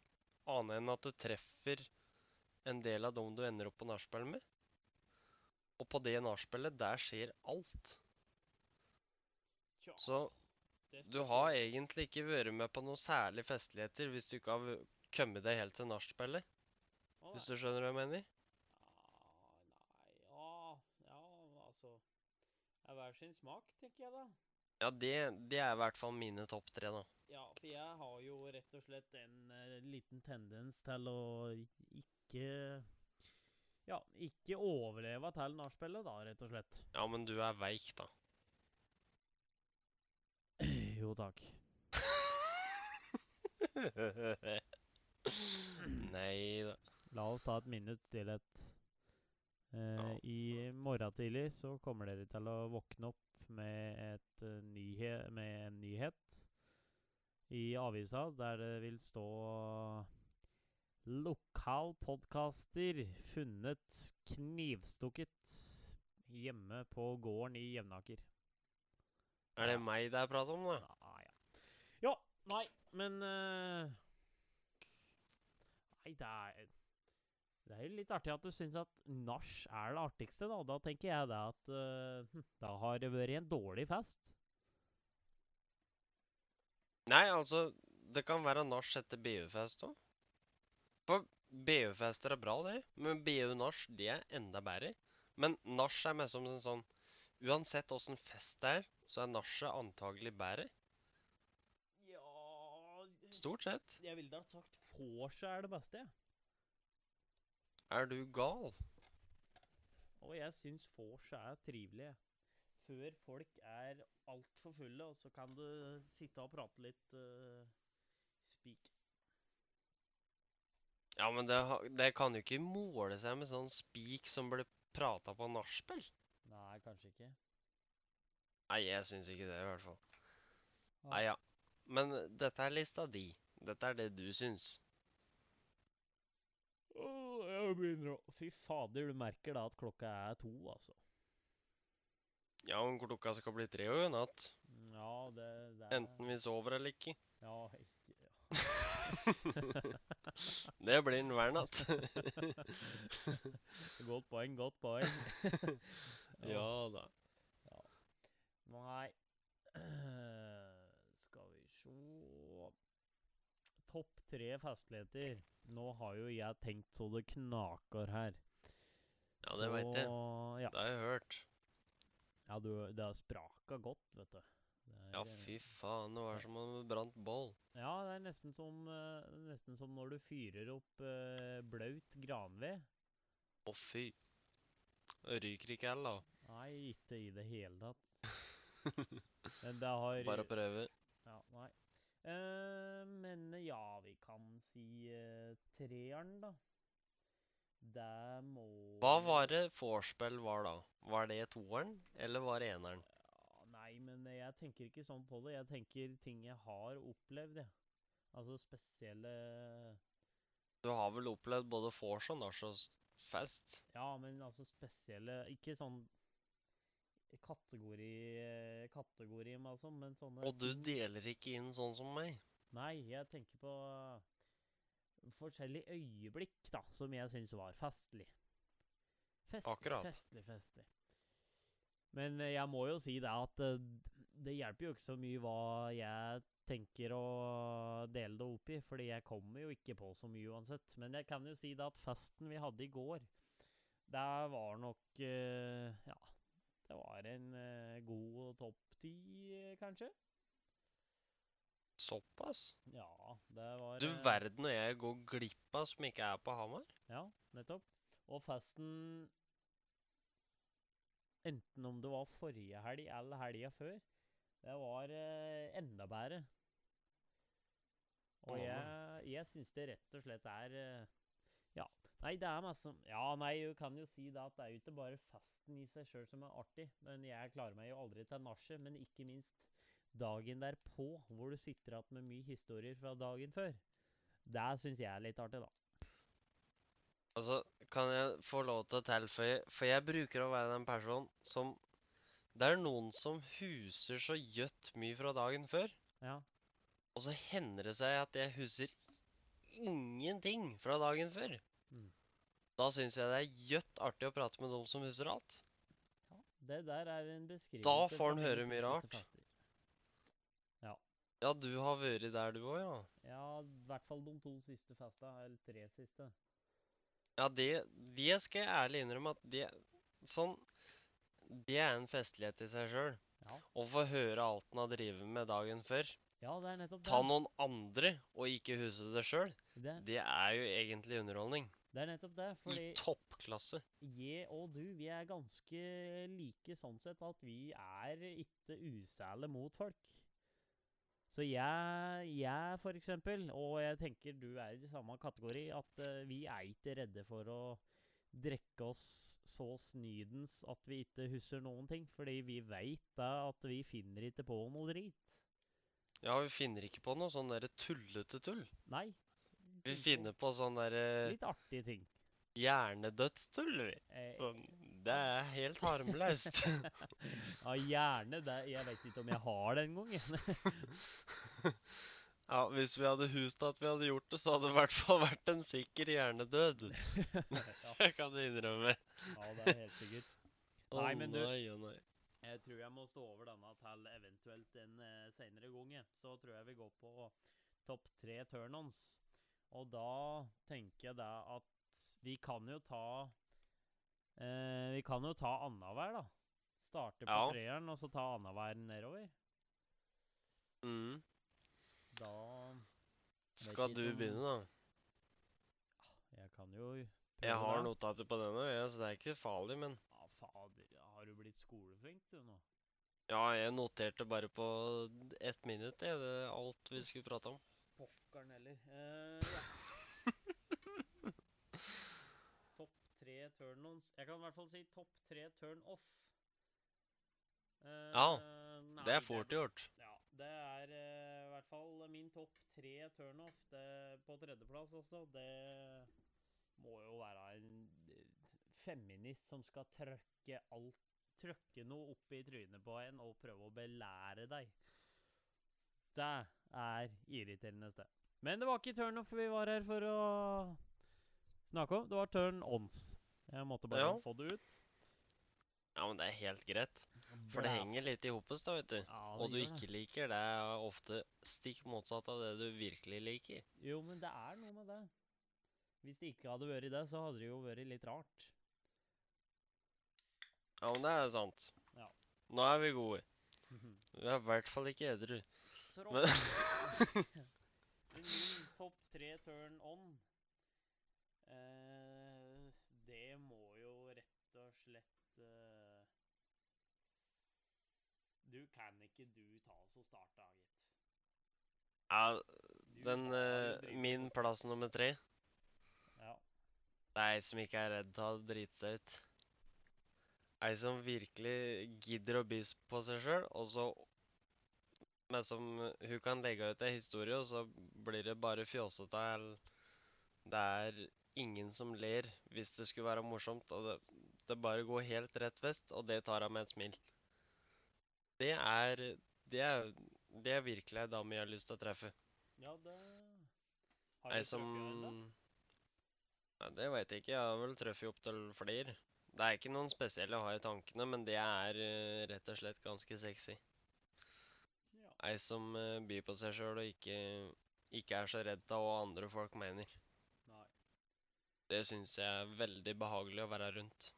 annet enn at du treffer en del av dem du ender opp på nachspiel med. Og på det nachspielet, der skjer alt. Så du har egentlig ikke vært med på noen særlige festligheter hvis du ikke har kommet deg helt til nachspielet. Hvis du skjønner hva jeg mener? Ah, nei, ja, ja, altså Det er hver sin smak, tenker jeg da. Ja, det, det er i hvert fall mine topp tre, da. Ja, for jeg har jo rett og slett en eh, liten tendens til å ikke Ja, ikke overleve til nachspielet, da, rett og slett. Ja, men du er veik, da. jo, takk. Nei da. La oss ta et minutts stillhet. Eh, Ja. I morgen tidlig så kommer dere til å våkne opp med, et, uh, nyhe med en nyhet i avisa der det vil stå Lokal podkaster funnet knivstukket hjemme på gården i Jevnaker. Er det meg det er prat om, da? Ja, ja. Ja, nei, men uh, Nei, det er Det er jo litt artig at du syns at nach er det artigste, da. Da tenker jeg det at hm, da har det vært en dårlig fest. Nei, altså, det kan være nach etter BU-fest òg. For BU-fester er bra, det. Men BU-nach, det er enda bedre. Men nach er mest som en sånn Uansett åssen fest det er, så er nachet antagelig bedre. Ja Stort sett. Jeg ville da sagt vorset er det beste, jeg. Er du gal? Og jeg syns vors er trivelig. Før folk er altfor fulle, og så kan du sitte og prate litt uh, spik. Ja, men det, det kan jo ikke måle seg med sånn spik som ble prata på nachspiel. Nei, kanskje ikke. Nei, jeg syns ikke det, i hvert fall. Ah. Nei, ja. Men dette er lista di. Dette er det du syns. Jeg begynner å Fy fader, du merker da at klokka er to, altså. Ja, om klokka skal bli tre og i natt. Ja, det, det er Enten vi sover eller ikke. Ja, ikke ja. Det blir den hver natt. Godt poeng, godt poeng. ja da. Nei Skal vi sjå Topp tre festligheter. Nå har jo jeg tenkt så det knaker her. Ja, det veit jeg. Ja, Det har jeg hørt. ja du, det har spraka godt, vet du. Er, Ja, eh, fy faen. Det var som om det brant boll. Ja, det er nesten som, eh, nesten som når du fyrer opp uh, blaut granved. Å, fy. Ryker ikke heller, da. Nei, ikke i det hele tatt. Men det har Bare prøve. Ja. Eh, men ja, vi kan si uh, treeren, da. Det må Hva var det vorspiel var da? Var det toeren, eller var det eneren? Ja, nei, men jeg tenker ikke sånn på det. Jeg tenker ting jeg har opplevd, jeg. Altså spesielle Du har vel opplevd både vors og nachos fest? Ja, men altså spesielle Ikke sånn kategori Kategori, med, altså, men sånne Og du deler ikke inn sånn som meg? Nei, jeg tenker på forskjellige øyeblikk, da, som jeg syns var festlig. Festlig, Akkurat. festlig, festlig. Men eh, jeg må jo si det at eh, det hjelper jo ikke så mye hva jeg tenker å dele det opp i, fordi jeg kommer jo ikke på så mye uansett. Men jeg kan jo si det at festen vi hadde i går, der var nok eh, Ja, det var en eh, god topp ti, eh, kanskje? Såpass? Ja, det var Du eh, verden og jeg går glipp av som ikke er på Hamar? Ja, nettopp. Og festen Enten om det var forrige helg eller helga før, det var enda bedre. Og jeg, jeg syns det rett og slett er Ja. Nei, det er masse Ja, nei, du kan jo si da at det er jo ikke bare festen i seg sjøl som er artig. Men jeg klarer meg jo aldri til nachet. Men ikke minst dagen derpå, hvor du sitter igjen med mye historier fra dagen før. Det syns jeg er litt artig, da. Altså, kan jeg få lov til å tilføye For jeg bruker å være den personen som Det er noen som huser så gjøtt mye fra dagen før, Ja. og så hender det seg at jeg huser ingenting fra dagen før. Da syns jeg det er gjøtt artig å prate med dem som husker alt. Ja, det der er en beskrivelse Da får han høre mye rart. Ja. Ja, du har vært der, du òg, ja. Ja, i hvert fall de to siste festa, eller tre siste. Ja, det, det skal jeg ærlig innrømme at det Sånn Det er en festlighet i seg sjøl. Ja, Å få høre alt en har drevet med dagen før. Ja det er nettopp det. Ta noen andre og ikke huske det sjøl. Det, Det er jo egentlig underholdning. det er nettopp det, I toppklasse. jeg og du, vi er ganske like sånn sett at vi er ikke usæle mot folk. Så jeg, jeg for eksempel, og jeg tenker du er i samme kategori, at eh, vi er ikke redde for å drikke oss så snydens at vi ikke husker noen ting. Fordi vi veit da at vi finner ikke på noe drit. Ja, vi finner ikke på noe sånn derre tullete tull. Nei. Vi finner på sånn derre Litt artige ting. hjernedødstull, vi. Eh, Sånn, det er helt harmløst. ja, hjerne det. Jeg vet ikke om jeg har det engang. Ja, hvis vi hadde hust at vi hadde gjort det, så hadde det i hvert fall vært en sikker hjernedød. ja, Jeg kan innrømme. ja, det er helt sikkert. Nei, men du-. Jeg tror jeg må stå over denne til eventuelt en uh, seinere gang. Så tror jeg vi går på topp tre turn-ons. Og da tenker jeg da at vi kan jo ta eh, Vi kan jo ta annenhver, da. Starte på Ja. treeren, og så ta annenhver nedover. Mm. Da Skal du begynne, da? Jeg kan jo prøve Jeg har notater på denne, så det er ikke farlig, men Ja, fader. Blitt skoleflink, du nå? Ja, jeg noterte bare på ett minutt, jeg, det er alt vi skulle prate om. Pokkeren heller. Eh, ja. topp tre turn-ons Jeg kan i hvert fall si topp tre turn-off. Eh, Ja, nei, Det er fort gjort. Ja, det er eh, i hvert fall min topp tre turn-off. På tredjeplass også. Det må jo være en eh, feminist som skal trøkke alt Trøkke noe opp i trynet på en og prøve å belære deg. Det er irriterende sted. Men det var ikke turn-off vi var her for å snakke om. Det var turn-ons. Jeg måtte bare Ja. få det ut. Ja, men det er helt greit. For det henger litt i hopet, da, vet du. Ja, Og du ikke liker, det er ofte stikk motsatt av det du virkelig liker. Jo, men det er noe med det. Hvis det ikke hadde vært det, så hadde det jo vært litt rart. Ja, men det er sant. Ja. Nå er vi gode. Vi er i hvert fall ikke edru. Så Men min topp tre turn on eh, Det må jo rett og slett eh, Du kan ikke du ta oss og starte, da, gitt. ja, den eh, Min plass nummer tre Ja. Det er ei som ikke er redd til å drite seg ut. Ei som virkelig gidder å by på seg sjøl, og så Men som hun kan legge ut ei historie, og så blir det bare fjåsete. Det er ingen som ler hvis det skulle være morsomt, og det, det bare går helt rett vest, og det tar hun med et smil. Det er Det er, det er virkelig ei dame jeg har lyst til å treffe. ja, det Har Ei du som? Nei, Det veit jeg ikke. Jeg har vel truffet opptil flere. Det er ikke noen spesielle jeg har i tankene, men det er uh, rett og slett ganske sexy. Ja. Ei som uh, byr på seg sjøl og ikke, ikke er så redd av hva andre folk mener. Nei. Det syns jeg er veldig behagelig å være rundt.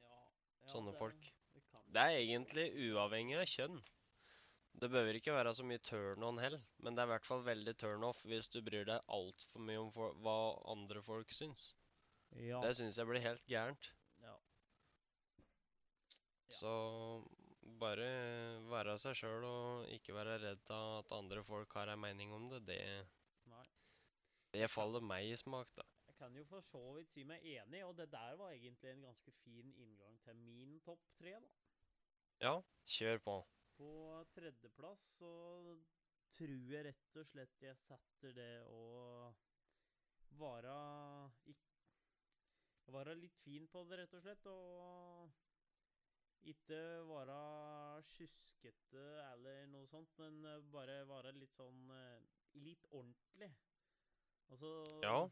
Ja, ja, Sånne det- folk. det Det er egentlig uavhengig av kjønn. Det behøver ikke være så mye turn on hell, men det er i hvert fall veldig turn off hvis du bryr deg altfor mye om for, hva andre folk syns. Ja. Det syns jeg blir helt gærent. Så bare være seg sjøl og ikke være redd av at andre folk har en mening om det, det, Nei. det faller meg i smak, da. Jeg kan jo for så vidt si meg enig, og det der var egentlig en ganske fin inngang til min topp tre, da. Ja, kjør på. På tredjeplass så tror jeg rett og slett jeg setter det å være Være litt fin på det, rett og slett, og ikke være sjuskete eller noe sånt, men eh, bare være litt sånn eh, Litt ordentlig. Altså Ja.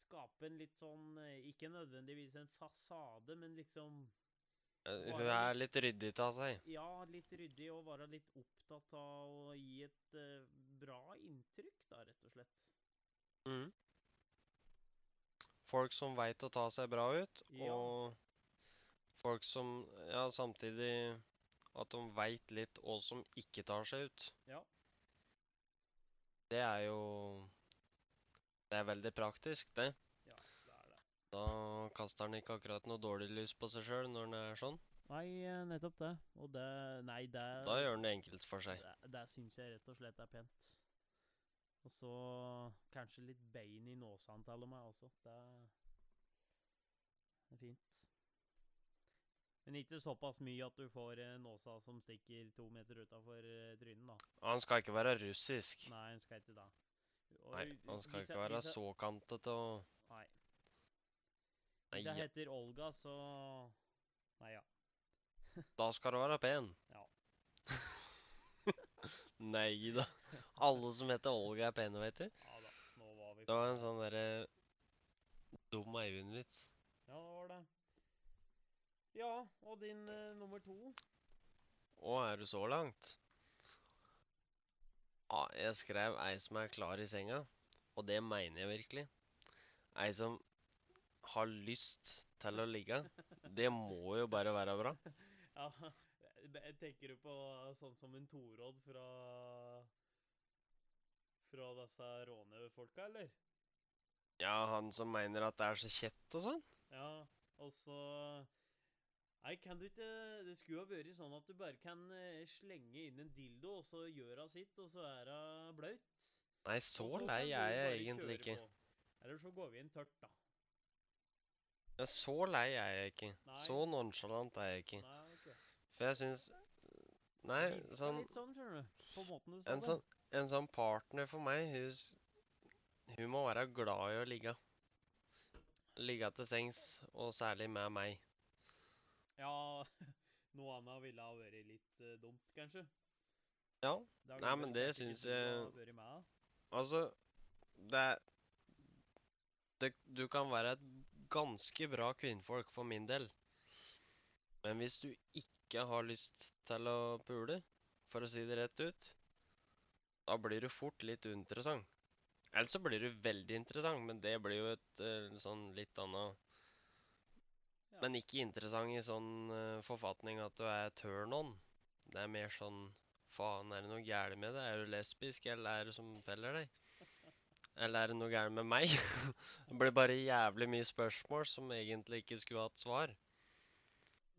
Skape en litt sånn eh, Ikke nødvendigvis en fasade, men liksom Hun er litt ryddig av seg. ja, litt ryddig og være litt opptatt av å gi et bra inntrykk, da, rett og slett. Mm. Folk som veit å ta seg bra ut, Ja. og folk som Ja, samtidig at de veit litt hva som ikke tar seg ut. Ja. Det er jo Det er veldig praktisk, det. Ja, det er det. Da kaster han ikke akkurat noe dårlig lys på seg sjøl når han er sånn. Nei, eh, nettopp det. Og det Nei, det Da gjør han det enkelt for seg. Det, det syns jeg rett og slett er pent. Og så kanskje litt bein i nåsene til og med også. Det, det er fint. Men ikke såpass mye at du får eh, nåsa som stikker to meter utafor eh, trynet, da. Han skal ikke være russisk. Nei, han skal ikke det. Nei, han skal ikke være så kantete og Nei. Hvis jeg heter Olga, så Nei, ja. da skal du være pen. Ja. Nei da. Alle som heter Olga, er pene, vet du. Ja da, nå var vi Det var en sånn derre dum Eivind-vits. Ja, det var det. Ja, og din eh, nummer to? Å, er du så langt? Ja, jeg skrev ei som er klar i senga, og det mener jeg virkelig. Ei som har lyst til å ligge. Det må jo bare være bra. Ja, jeg tenker du på sånn som en Torodd fra Fra disse rånefolka, eller? Ja, han som mener at det er så kjett og sånn. Ja, og så Nei, kan du ikke Det skulle jo vært sånn at du bare kan eh, slenge inn en dildo, og så gjør hun sitt, og så er hun blaut. Nei, så, så lei er jeg egentlig ikke. på. Eller så går vi inn tørt, da. Ja, så lei er jeg ikke. Nei. Så nonchalant er jeg ikke. Nei, okay. For jeg syns Nei, Virka sånn litt sånn, skjønner du. På måten du sa En det. sånn, en sånn partner for meg, hun, hun må være glad i å ligge. Ligge til sengs, og særlig med meg. Ja, noe annet ville ha vært litt uh, dumt, kanskje. Ja, Nei, men det syns jeg- altså Det er det, Du kan være et ganske bra kvinnfolk for min del. Men hvis du ikke har lyst til å pule, for å si det rett ut, da blir du fort litt uinteressant. Eller så blir du veldig interessant, men det blir jo et uh, sånn litt annet. Men ikke interessant i sånn eh, forfatning at du er turn on. Det er mer sånn Faen, er det noe gærent med det? Er du lesbisk, eller er det som feller deg? Eller er det noe gærent med meg? det blir bare jævlig mye spørsmål som egentlig ikke skulle hatt svar.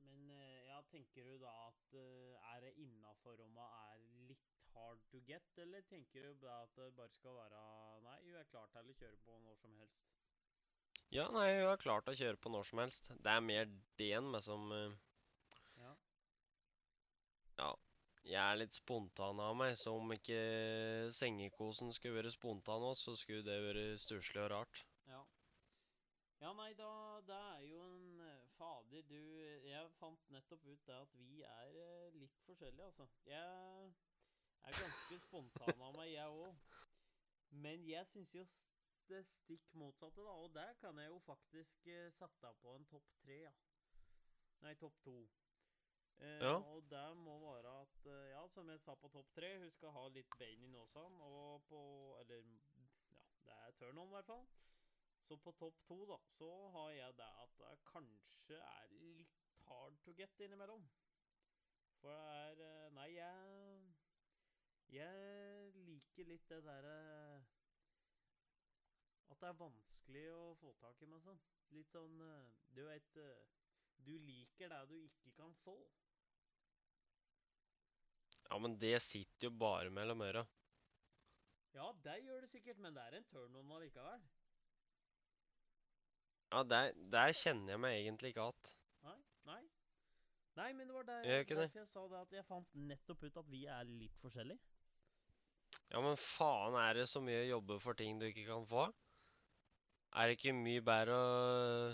Men eh, ja, tenker du da at eh, er det innafor om man er litt hard to get, eller tenker du da at det bare skal være Nei, hun er klar til å kjøre på når som helst. Ja, nei, hun har klart å kjøre på når som helst. Det er mer det enn meg som uh, Ja. Ja. Jeg er litt spontan av meg, så om ikke sengekosen skulle vært spontan også, så skulle det vært stusslig og rart. Ja. Ja, nei, da Det er jo en eh, Fader, du Jeg fant nettopp ut det at vi er eh, litt forskjellige, altså. Jeg er ganske spontan av meg, jeg òg. Men jeg syns jo det stikk motsatte, da. Og der kan jeg jo faktisk eh, sette på en topp tre, ja. Nei, topp to. Eh, Ja. Og det må være at eh, Ja, som jeg sa på topp tre, hun skal ha litt bein i nåsene, og på Eller ja, det er turn on, i hvert fall. Så på topp to, da, så har jeg det at det kanskje er litt hard to get innimellom. For det er eh, Nei, jeg Jeg liker litt det derre At det er vanskelig å få tak i meg sånn. Litt sånn eh, Du vet eh, Du liker det du ikke kan få. Ja, men det sitter jo bare mellom øra. Ja, det gjør det sikkert, men det er en turn on allikevel. Ja, der, der kjenner jeg meg egentlig ikke igjen. Nei? Nei, Nei men det var der, jeg derfor jeg sa det at jeg fant nettopp ut at vi er litt forskjellige. Ja, men faen, er det så mye å jobbe for ting du ikke kan få? Er det ikke mye bedre å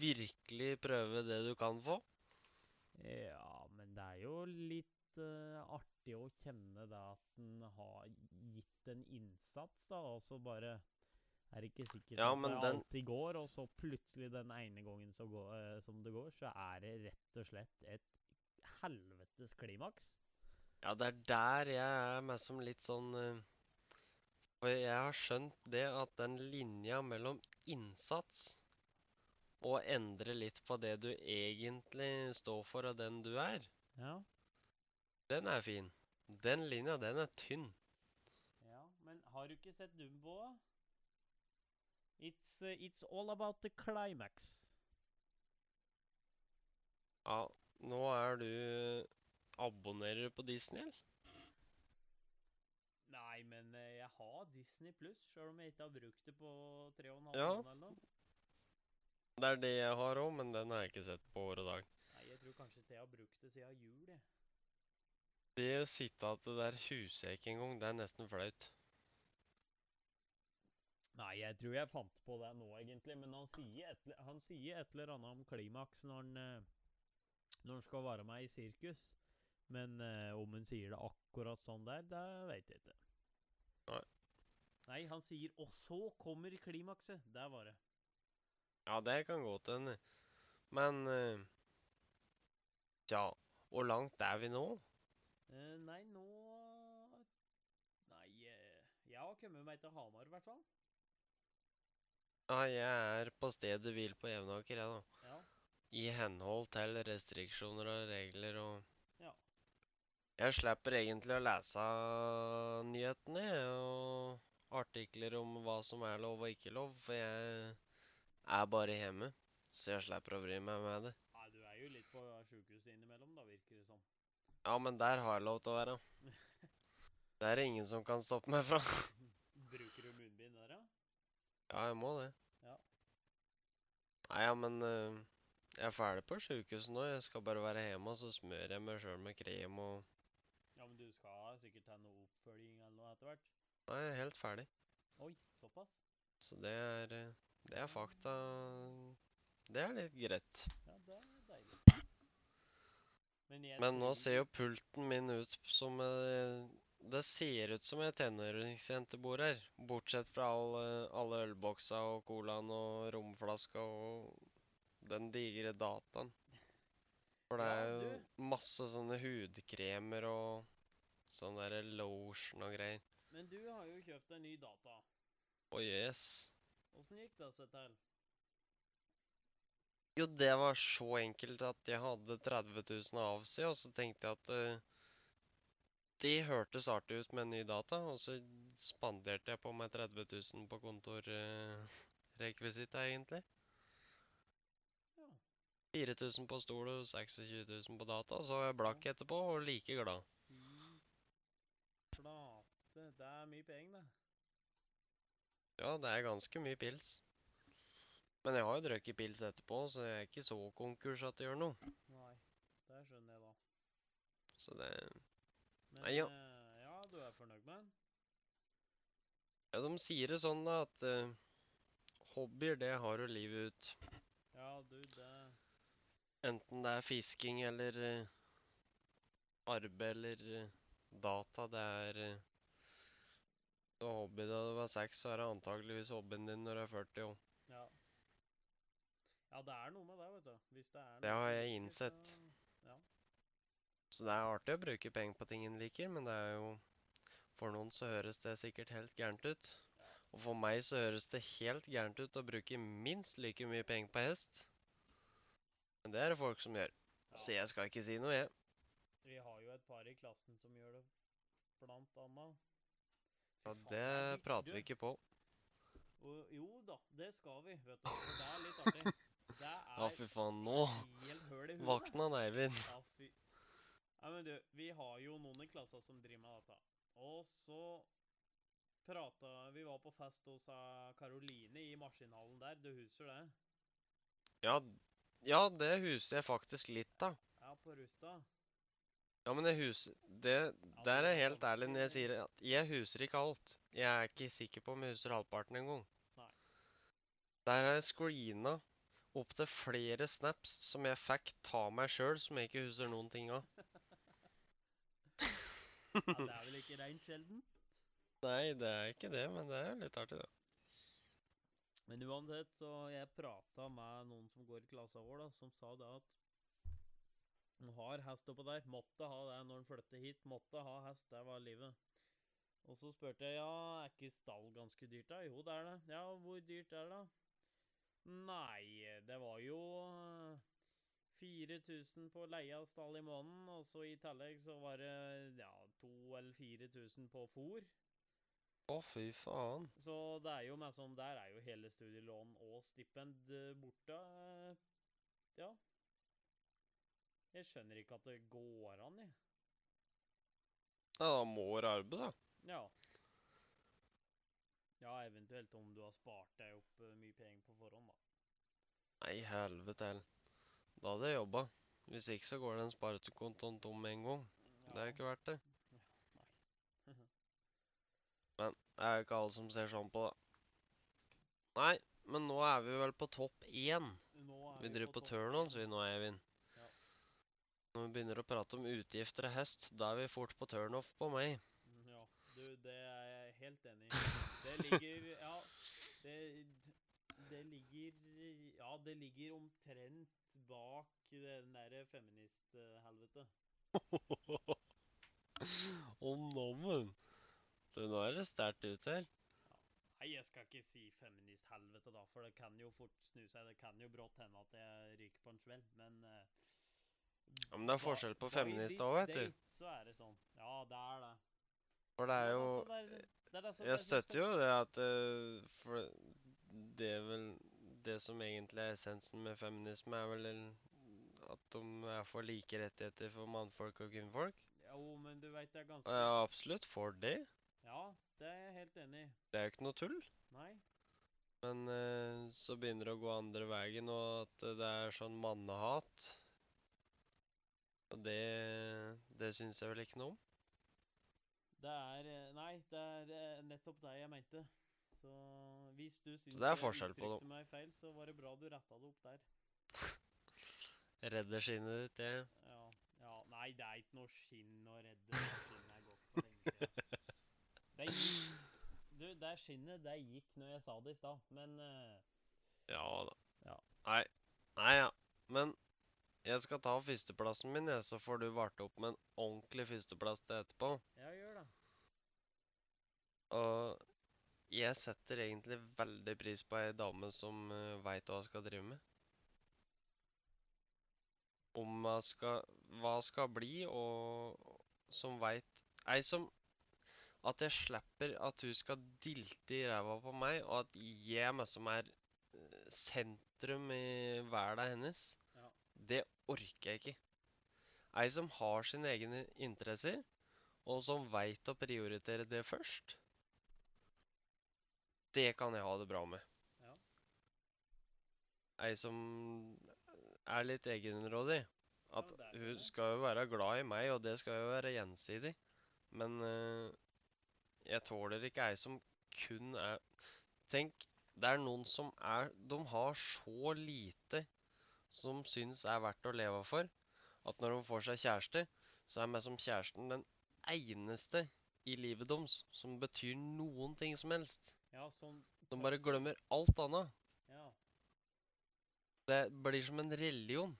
virkelig prøve det du kan få? Ja, men det er jo litt uh, artig å kjenne det at en har gitt en innsats, da, og så bare er det ikke sikkert Ja, at det den- alltid går, og så plutselig den ene gangen så går, uh, som det går, så er det rett og slett et helvetes klimaks. Ja, det er der jeg er meg som litt sånn eh, For jeg har skjønt det at den linja mellom innsats og endre litt på det du egentlig står for, og den du er, Ja. den er fin. Den linja, den er tynn. ja, men har du ikke sett Dumbo? It's, uh, it's all about the climax. Ja, nå er du Abonnerer du på Disney, eller? Nei, men eh, jeg har Disney pluss, sjøl om jeg ikke har brukt det på tre og en halv Ja. eller noe. Det er det jeg har òg, men den har jeg ikke sett på år og dag. Nei, jeg tror kanskje ikke jeg har brukt det siden jul, jeg. Det å sitte at det der huset ikke engang, det er nesten flaut. Nei, jeg tror jeg fant på det nå, egentlig. Men han sier et, han sier et eller annet om klimaks når han, eh, når han skal være med i sirkus. Men eh, om han sier det akkurat sånn der, det vet jeg ikke. Nei. Nei, han sier 'Og så kommer klimakset'. Der var det. Ja, det kan godt hende. Men uh, Tja, hvor langt er vi nå? Uh, nei, nå Nei, uh, jeg har kommet meg til Hamar, i hvert fall. Ja, jeg er på stedet hvil på Jevnaker, jeg, da. Ja. I henhold til restriksjoner og regler og. Jeg slipper egentlig å lese nyhetene og artikler om hva som er lov og ikke lov, for jeg er bare hjemme. Så jeg slipper å bry meg med det. Nei, du er jo litt på sjukehuset innimellom, da, virker det som. Ja, men der har jeg lov til å være. Det er ingen som kan stoppe meg fra. Bruker du munnbind der, ja? Ja, jeg må det. Ja. Nei, ja, men uh, jeg er ferdig på sjukehuset nå. Jeg skal bare være hjemme, og så smører jeg meg sjøl med krem og men du skal sikkert ta noe oppfølging eller noe etter hvert? Nei, jeg er helt ferdig. Oi, såpass? Så det er eh, Det er fakta. Det er litt greit. Ja, det er deilig. Men, jeg Men nå ser jo pulten min ut som eh, Det ser ut som ei tenåringsjente bor her. Bortsett fra alle, alle ølboksa og colaen og romflaska og den digre dataen. For det er jo masse sånne hudkremer og sånn derre lotion og greier. Men du har jo kjøpt en ny data. Å yes. Åssen gikk det seg til? Jo, det var så enkelt at jeg hadde 30 000 av seg, og så tenkte jeg at uh, det hørtes artig ut med en ny data, og så spanderte jeg på meg 30 000 på kontorrekvisitta, egentlig. Ja. 4000 på stol og 26 000 på data, og så var jeg blakk etterpå og like glad. Fy flate. Det er mye penger, det. Ja, det er ganske mye pils. Men jeg har jo drukket pils etterpå, så jeg er ikke så konkurs at det gjør noe. Nei, det skjønner jeg da. Så det Men Nei, ja. eh, ja, du er fornøyd med den? Ja, de sier det sånn da, at uh, hobbyer, det har du livet ut. Ja, du, det Enten det er fisking eller uh, arbeid eller uh, data, det er uh, Du har hobby da du var seks, så er det antageligvis hobbyen din når du er 40 òg. Ja. Ja, det er noe med det, vet du. Hvis det er noe Det har jeg innsett. så- Ja. Så det er artig å bruke penger på ting en liker, men det er jo For noen så høres det sikkert helt gærent ut. Og for meg så høres det helt gærent ut å bruke minst like mye penger på hest. Men det er det folk som gjør. Så jeg skal ikke si noe, jeg. Vi har jo et par i klassen som gjør det, blant annet. Ja, det er prater vi ikke på. Og, jo da, det skal vi, vet du. For det er litt artig. Det er Ja, fy faen, nå våkna Eivind. Ja, fy. Nei, men du, vi har jo noen i klassa som driver med dette. Og så prata Vi var på fest hos eh, Karoline i maskinhallen der. Du husker det? Ja, ja, det huser jeg faktisk litt av. Ja, på Rusta. Ja, men jeg huser Det Der er jeg helt ærlig når jeg sier at jeg huser ikke alt. Jeg er ikke sikker på om jeg huser halvparten engang. Der har jeg screena opptil flere snaps som jeg fikk ta meg sjøl, som jeg ikke husker noen ting av. Ja, det er vel ikke reint sjelden? Nei, det er ikke det, men det er litt artig, det. Men uansett, så jeg prata med noen som går i klassa vår, da, som sa det at han har hest oppå der. Måtte ha det når han flyttet hit. Måtte ha hest. Det var livet. Og så spurte jeg ja, er ikke stall ganske dyrt, da? Jo, det er det. Ja, hvor dyrt er det, da? Nei, det var jo eh, 4000 på leie av stall i måneden, og så i tillegg så var det ja, 2000 eller 4000 på fôr. Å, fy faen. Så det er jo meg som Der er jo hele studielån og stipend eh, borte. eh, Ja. Jeg skjønner ikke at det går an, jeg. Ja, da må du arbeide, da. Ja. Ja, eventuelt om du har spart deg opp eh, mye penger på forhånd, da. Nei, helvete heller. Da hadde jeg jobba. Hvis ikke så går den sparekontoen tom med en gang. Det er jo ikke verdt det. Ja, Men det er jo ikke alle som ser sånn på det. Nei, men nå er vi vel på topp én. Er Vi driver på på én. vi nå, Eivind. Når vi begynner å prate om utgifter og hest, da er vi fort på turn-off på meg. Ja, du, det er jeg helt enig i. Det ligger Ja, det, det ligger Ja, det ligger omtrent bak den derre feministhelvete. Å, nommen. Du, nå er det sterkt ut her. Nei, jeg skal ikke si feministhelvete, da, for det kan jo fort snu seg. Det kan jo brått hende at jeg ryker på en smell, men eh, Ja, men det er forskjell på feminist òg, vet du. Så er det sånn. Ja, det er det. For det er jo altså, det er, det er det som- det er Jeg støtter jo det at eh, For det er vel Det som egentlig er essensen med feminisme, er vel at de er for like rettigheter for mannfolk og kvinnfolk. Jo, men du veit det er ganske Ja, jeg er absolutt for det. Ja, det er jeg helt enig i. Det er jo ikke noe tull. Nei. Men eh, så begynner det å gå andre veien, og at det er sånn mannehat. Og det Det syns jeg vel ikke noe om. Det er eh, Nei, det er eh, nettopp det jeg mente. Så hvis du syns det er jeg forskjell på uttrykte meg feil, så var det bra du retta det opp der. Redder skinnet ditt, det. Ja, ja Nei, det er ikke noe skinn å redde. Skinnet er gått for lenge siden. Det gikk Du, det skinnet, det gikk når jeg sa det i stad, men uh, Ja da. Ja. Nei. Nei, ja. Men jeg skal ta førsteplassen min, jeg, så får du varte opp med en ordentlig førsteplass til etterpå. ja, gjør det. Og jeg setter egentlig veldig pris på ei dame som uh, veit hva hun skal drive med. Om hun skal Hva hun skal bli, og som veit Ei som At jeg slipper at hun skal dilte i ræva på meg, og at jeg er meg som er eh, sentrum i verden hennes. Det orker jeg ikke. Ei som har sine egne interesser, og som veit å prioritere det først. Det kan jeg ha det bra med. Ja. Ei som er litt egenrådig. At Ja, hun skal jo være glad i meg, og det skal jo være gjensidig. Men uh, jeg tåler ikke ei som kun er Tenk, det er noen som er De har så lite som syns er verdt å leve for, at når de får seg kjæreste, så er meg som kjæresten den eneste i livet deres som betyr noen ting som helst. Ja, som De bare glemmer alt annet. Ja. Det blir som en religion.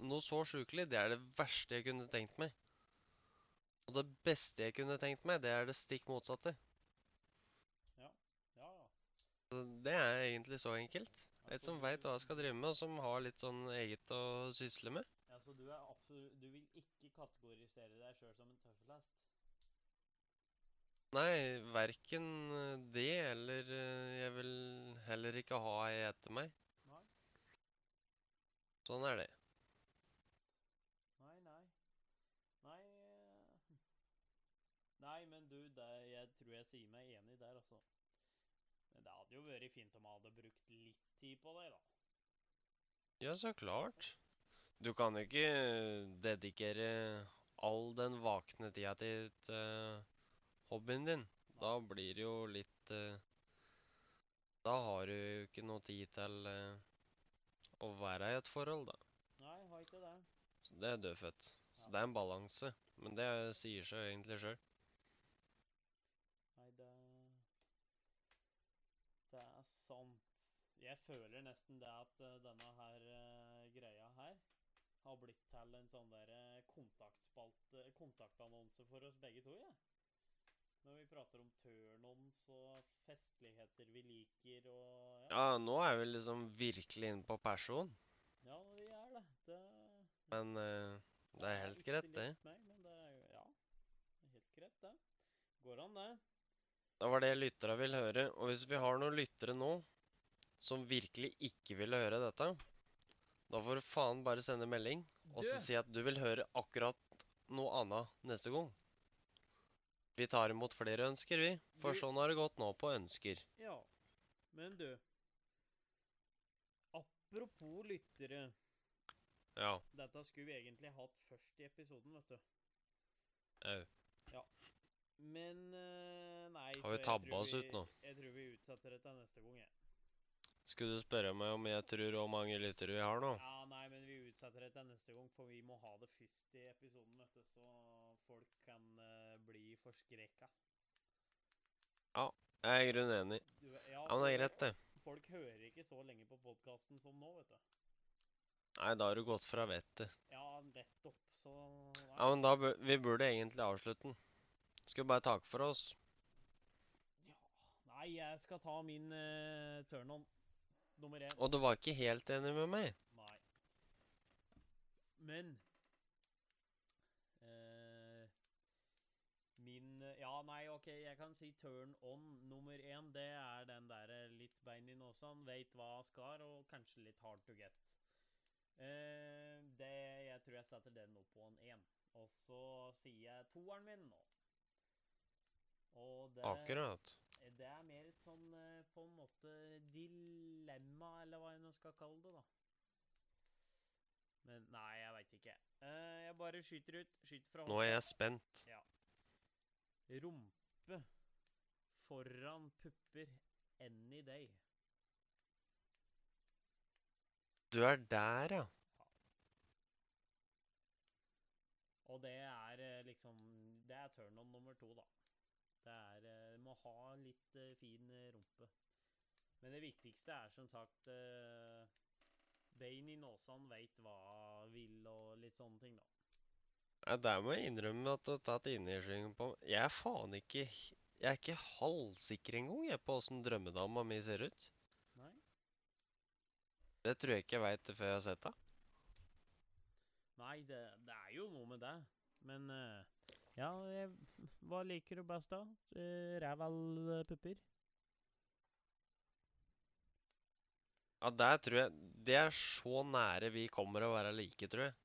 Noe så sjukelig, det er det verste jeg kunne tenkt meg. Og det beste jeg kunne tenkt meg, det er det stikk motsatte. Ja, ja. ja. Det er egentlig så enkelt. Et Altså, som du- veit hva jeg skal drive med, og som har litt sånn eget å sysle med. Ja, så du er absolutt Du vil ikke kategorisere deg sjøl som en tøffelhest? Nei, verken det eller eh, Jeg vil heller ikke ha ei etter meg. Nei. Sånn er det. Nei, nei. Nei eh, Nei, men du, det, jeg tror jeg sier meg enig der, altså. Men det hadde jo vært fint om jeg hadde brukt litt tid på det, da. Ja, så klart. Du kan jo ikke dedikere all den vakne tida til uh, hobbyen din. Da blir det jo litt uh, Da har du jo ikke noe tid til uh, å være i et forhold, da. Nei, har ikke det. Så det er dødfødt. Så Ja. det er en balanse. Men det sier seg egentlig sjøl. Nei, det Det er sant. Jeg føler nesten det at eh, denne her eh, greia her har blitt til en sånn der eh, kontaktannonse for oss begge to, Ja. Når vi prater om turn-ons og festligheter vi liker og Ja, ja, nå er vi liksom virkelig inne på person. Ja, vi er det. Det, Men uh, det er helt greit, det. Meg, men det er Ja, helt greit, det. Går an, det. Det var det lyttere vil høre. Og hvis vi har noen lyttere nå som virkelig ikke ville høre dette, Da får du faen bare sende melding og så si at du vil høre akkurat noe annet neste gang. Vi tar imot flere ønsker, vi. For sånn har det gått nå på ønsker. Ja, men du Apropos lyttere. Ja. Dette skulle vi egentlig hatt først i episoden, vet du. Au. Ja. Men eh, nei Har vi tabba oss ut nå? Jeg tror vi utsetter det til neste gang, jeg. Skulle du spørre meg om jeg tror hvor mange lyttere vi har nå? Ja, nei, men vi utsetter det til neste gang, for vi må ha det først i episoden, vet du, så folk kan uh, bli forskrekka. Jeg er i grunnen enig. Du, ja, Ja, men det er greit, det. Folk hører ikke så lenge på podkasten som nå, vet du. Nei, da har du gått fra vettet. Ja, nettopp, så nei. Ja, men da bør, Vi burde egentlig avslutte den. Skal bare takke for oss? Ja, Nei, jeg skal ta min uh, turn-on nummer én. Og du var ikke helt enig med meg? Nei. Men eh, Min Ja, nei, OK, jeg kan si turn on nummer én. Det er den derre litt bein i nåsan, veit hva skal, og kanskje litt hard to get. Eh, det, jeg tror jeg setter den opp på en én. Og så sier jeg toeren min nå. Og det Akkurat. Det er mer et sånn eh, på en måte dilemma, eller hva jeg nå skal kalle det, da. Men nei, jeg veit ikke. Eh, jeg bare skyter ut. Skyter fra Nå er jeg spent. Ja. Rumpe foran pupper any day. Du er der, ja. Og det er eh, liksom Det er turn on nummer to, da. Det er Du Må ha litt eh, fin eh, rumpe. Men det viktigste er som sagt Bane i nåsan veit hva vil, og litt sånne ting, da. Ja, Der må jeg innrømme at du har tatt innersvingen på Jeg er faen ikke Jeg er ikke halvsikker engang jeg på åssen drømmedama mi ser ut. Nei? Det tror jeg ikke jeg veit før jeg har sett henne. Nei, det, det er jo noe med det. Men eh, ja, jeg, hva liker du best, da? Uh, Ræv eller pupper? Ja, der tror jeg Det er så nære vi kommer å være like, tror jeg.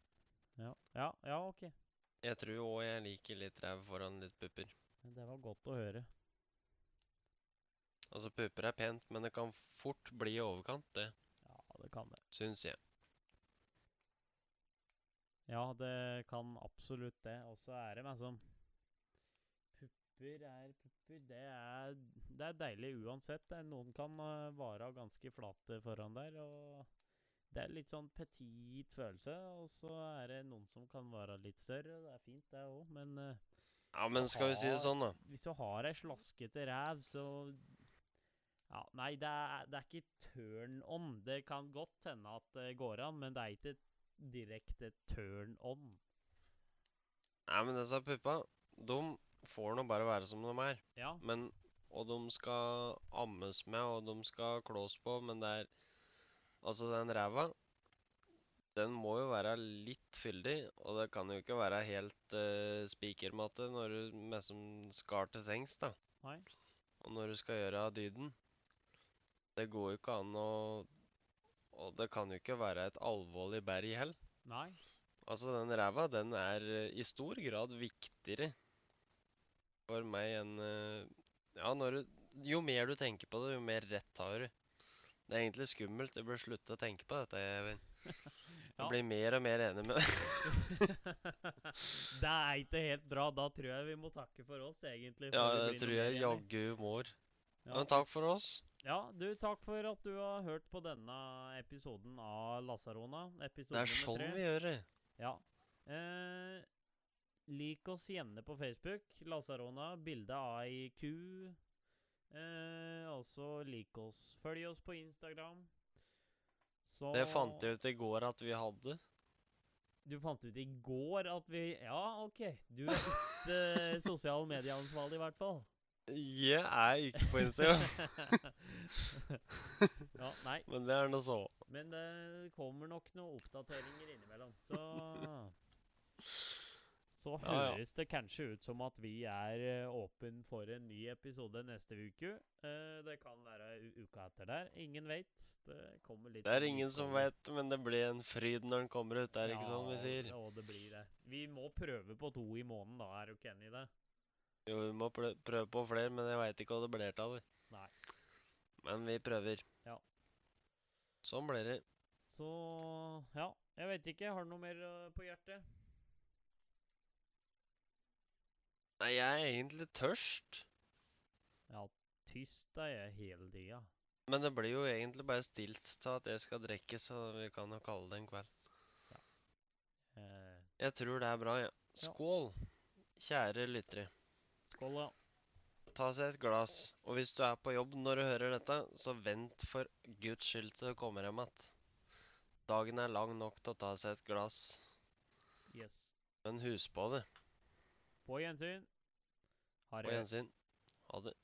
Ja, ja, ja OK. Jeg tror òg jeg liker litt ræv foran litt pupper. Det var godt å høre. Altså, pupper er pent, men det kan fort bli i overkant, det. Ja, det kan det. Syns jeg. Ja, det kan absolutt det. Og så er det liksom Pupper er pupper. Det er, det er deilig uansett. Noen kan uh, være ganske flate foran der, og det er litt sånn petit følelse. Og så er det noen som kan være litt større. Det er fint, det òg, men eh, Ja, men skal vi si det sånn, da? hvis du har ei slaskete ræv, så Ja, nei, det er, det er ikke turn on. Det kan godt hende at det går an, men det er ikke direkte turn on. Nei, men det sa puppa, de får nå bare være som de er. Ja, Men, og de skal ammes med, og de skal klås på, men det er Altså, den ræva, den må jo være litt fyldig, og det kan jo ikke være helt uh, spikermatte når du liksom skar til sengs, da. Nei. Og når du skal gjøre dyden. Det går jo ikke an å Og det kan jo ikke være et alvorlig berg heller. nei. Altså, den ræva, den er eh, i stor grad viktigere for meg enn eh, Ja, når du Jo mer du tenker på det, jo mer rett har du. Det er egentlig skummelt. Du bør slutte å tenke på dette. Jeg, jeg Ja. blir mer og mer enig med deg. det er ikke helt bra. Da tror jeg vi må takke for oss, egentlig. Ja, det tror jeg jaggu mår. Ja, Men takk for oss. Ja, du, takk for at du har hørt på denne episoden av Lasarona. Episode Det er sånn vi gjør det. Ja. Eh, lik oss gjerne på Facebook. Lasarona, bilde av ei ku. Eh, også lik oss. Følg oss på Instagram. Så Det fant jeg ut i går at vi hadde. Du fant ut i går at vi Ja, OK. Du er ikke sosiale medieansvarlig, i hvert fall. Jeg er ikke på Instagram, ja, nei. men det er nå så. Men det kommer nok noen oppdateringer innimellom, så så Ja, ja. høres det kanskje ut som at vi er eh, åpen for en ny episode neste uke. Eh, det kan være uka etter der. Ingen vet. Det kommer litt Det er sånn ingen som vet, men det blir en fryd når den kommer ut. Det er ikke sånn vi sier. Ja, det blir det. Vi må prøve på to i måneden, da. Er du ikke enig i det? Jo, vi må prøve på flere, men jeg veit ikke hva det blir av. det. Nei. Men vi prøver. Ja. Sånn blir det. Så ja, jeg vet ikke. Har du noe mer eh, på hjertet? Nei, jeg er egentlig tørst. Ja, tyst er jeg hele tida. Men det blir jo egentlig bare stilt til at jeg skal drikke, så vi kan jo kalle det en kveld. Eh, Jeg tror det er bra, ja. Skål, kjære lyttere. Skål, da. Ta seg et glass. Og hvis du er på jobb når du hører dette, så vent for guds skyld til du kommer hjem igjen. Dagen er lang nok til å ta seg et glass. Yes. Men husk på det. På gjensyn. Ha På det. gjensyn. Ha det.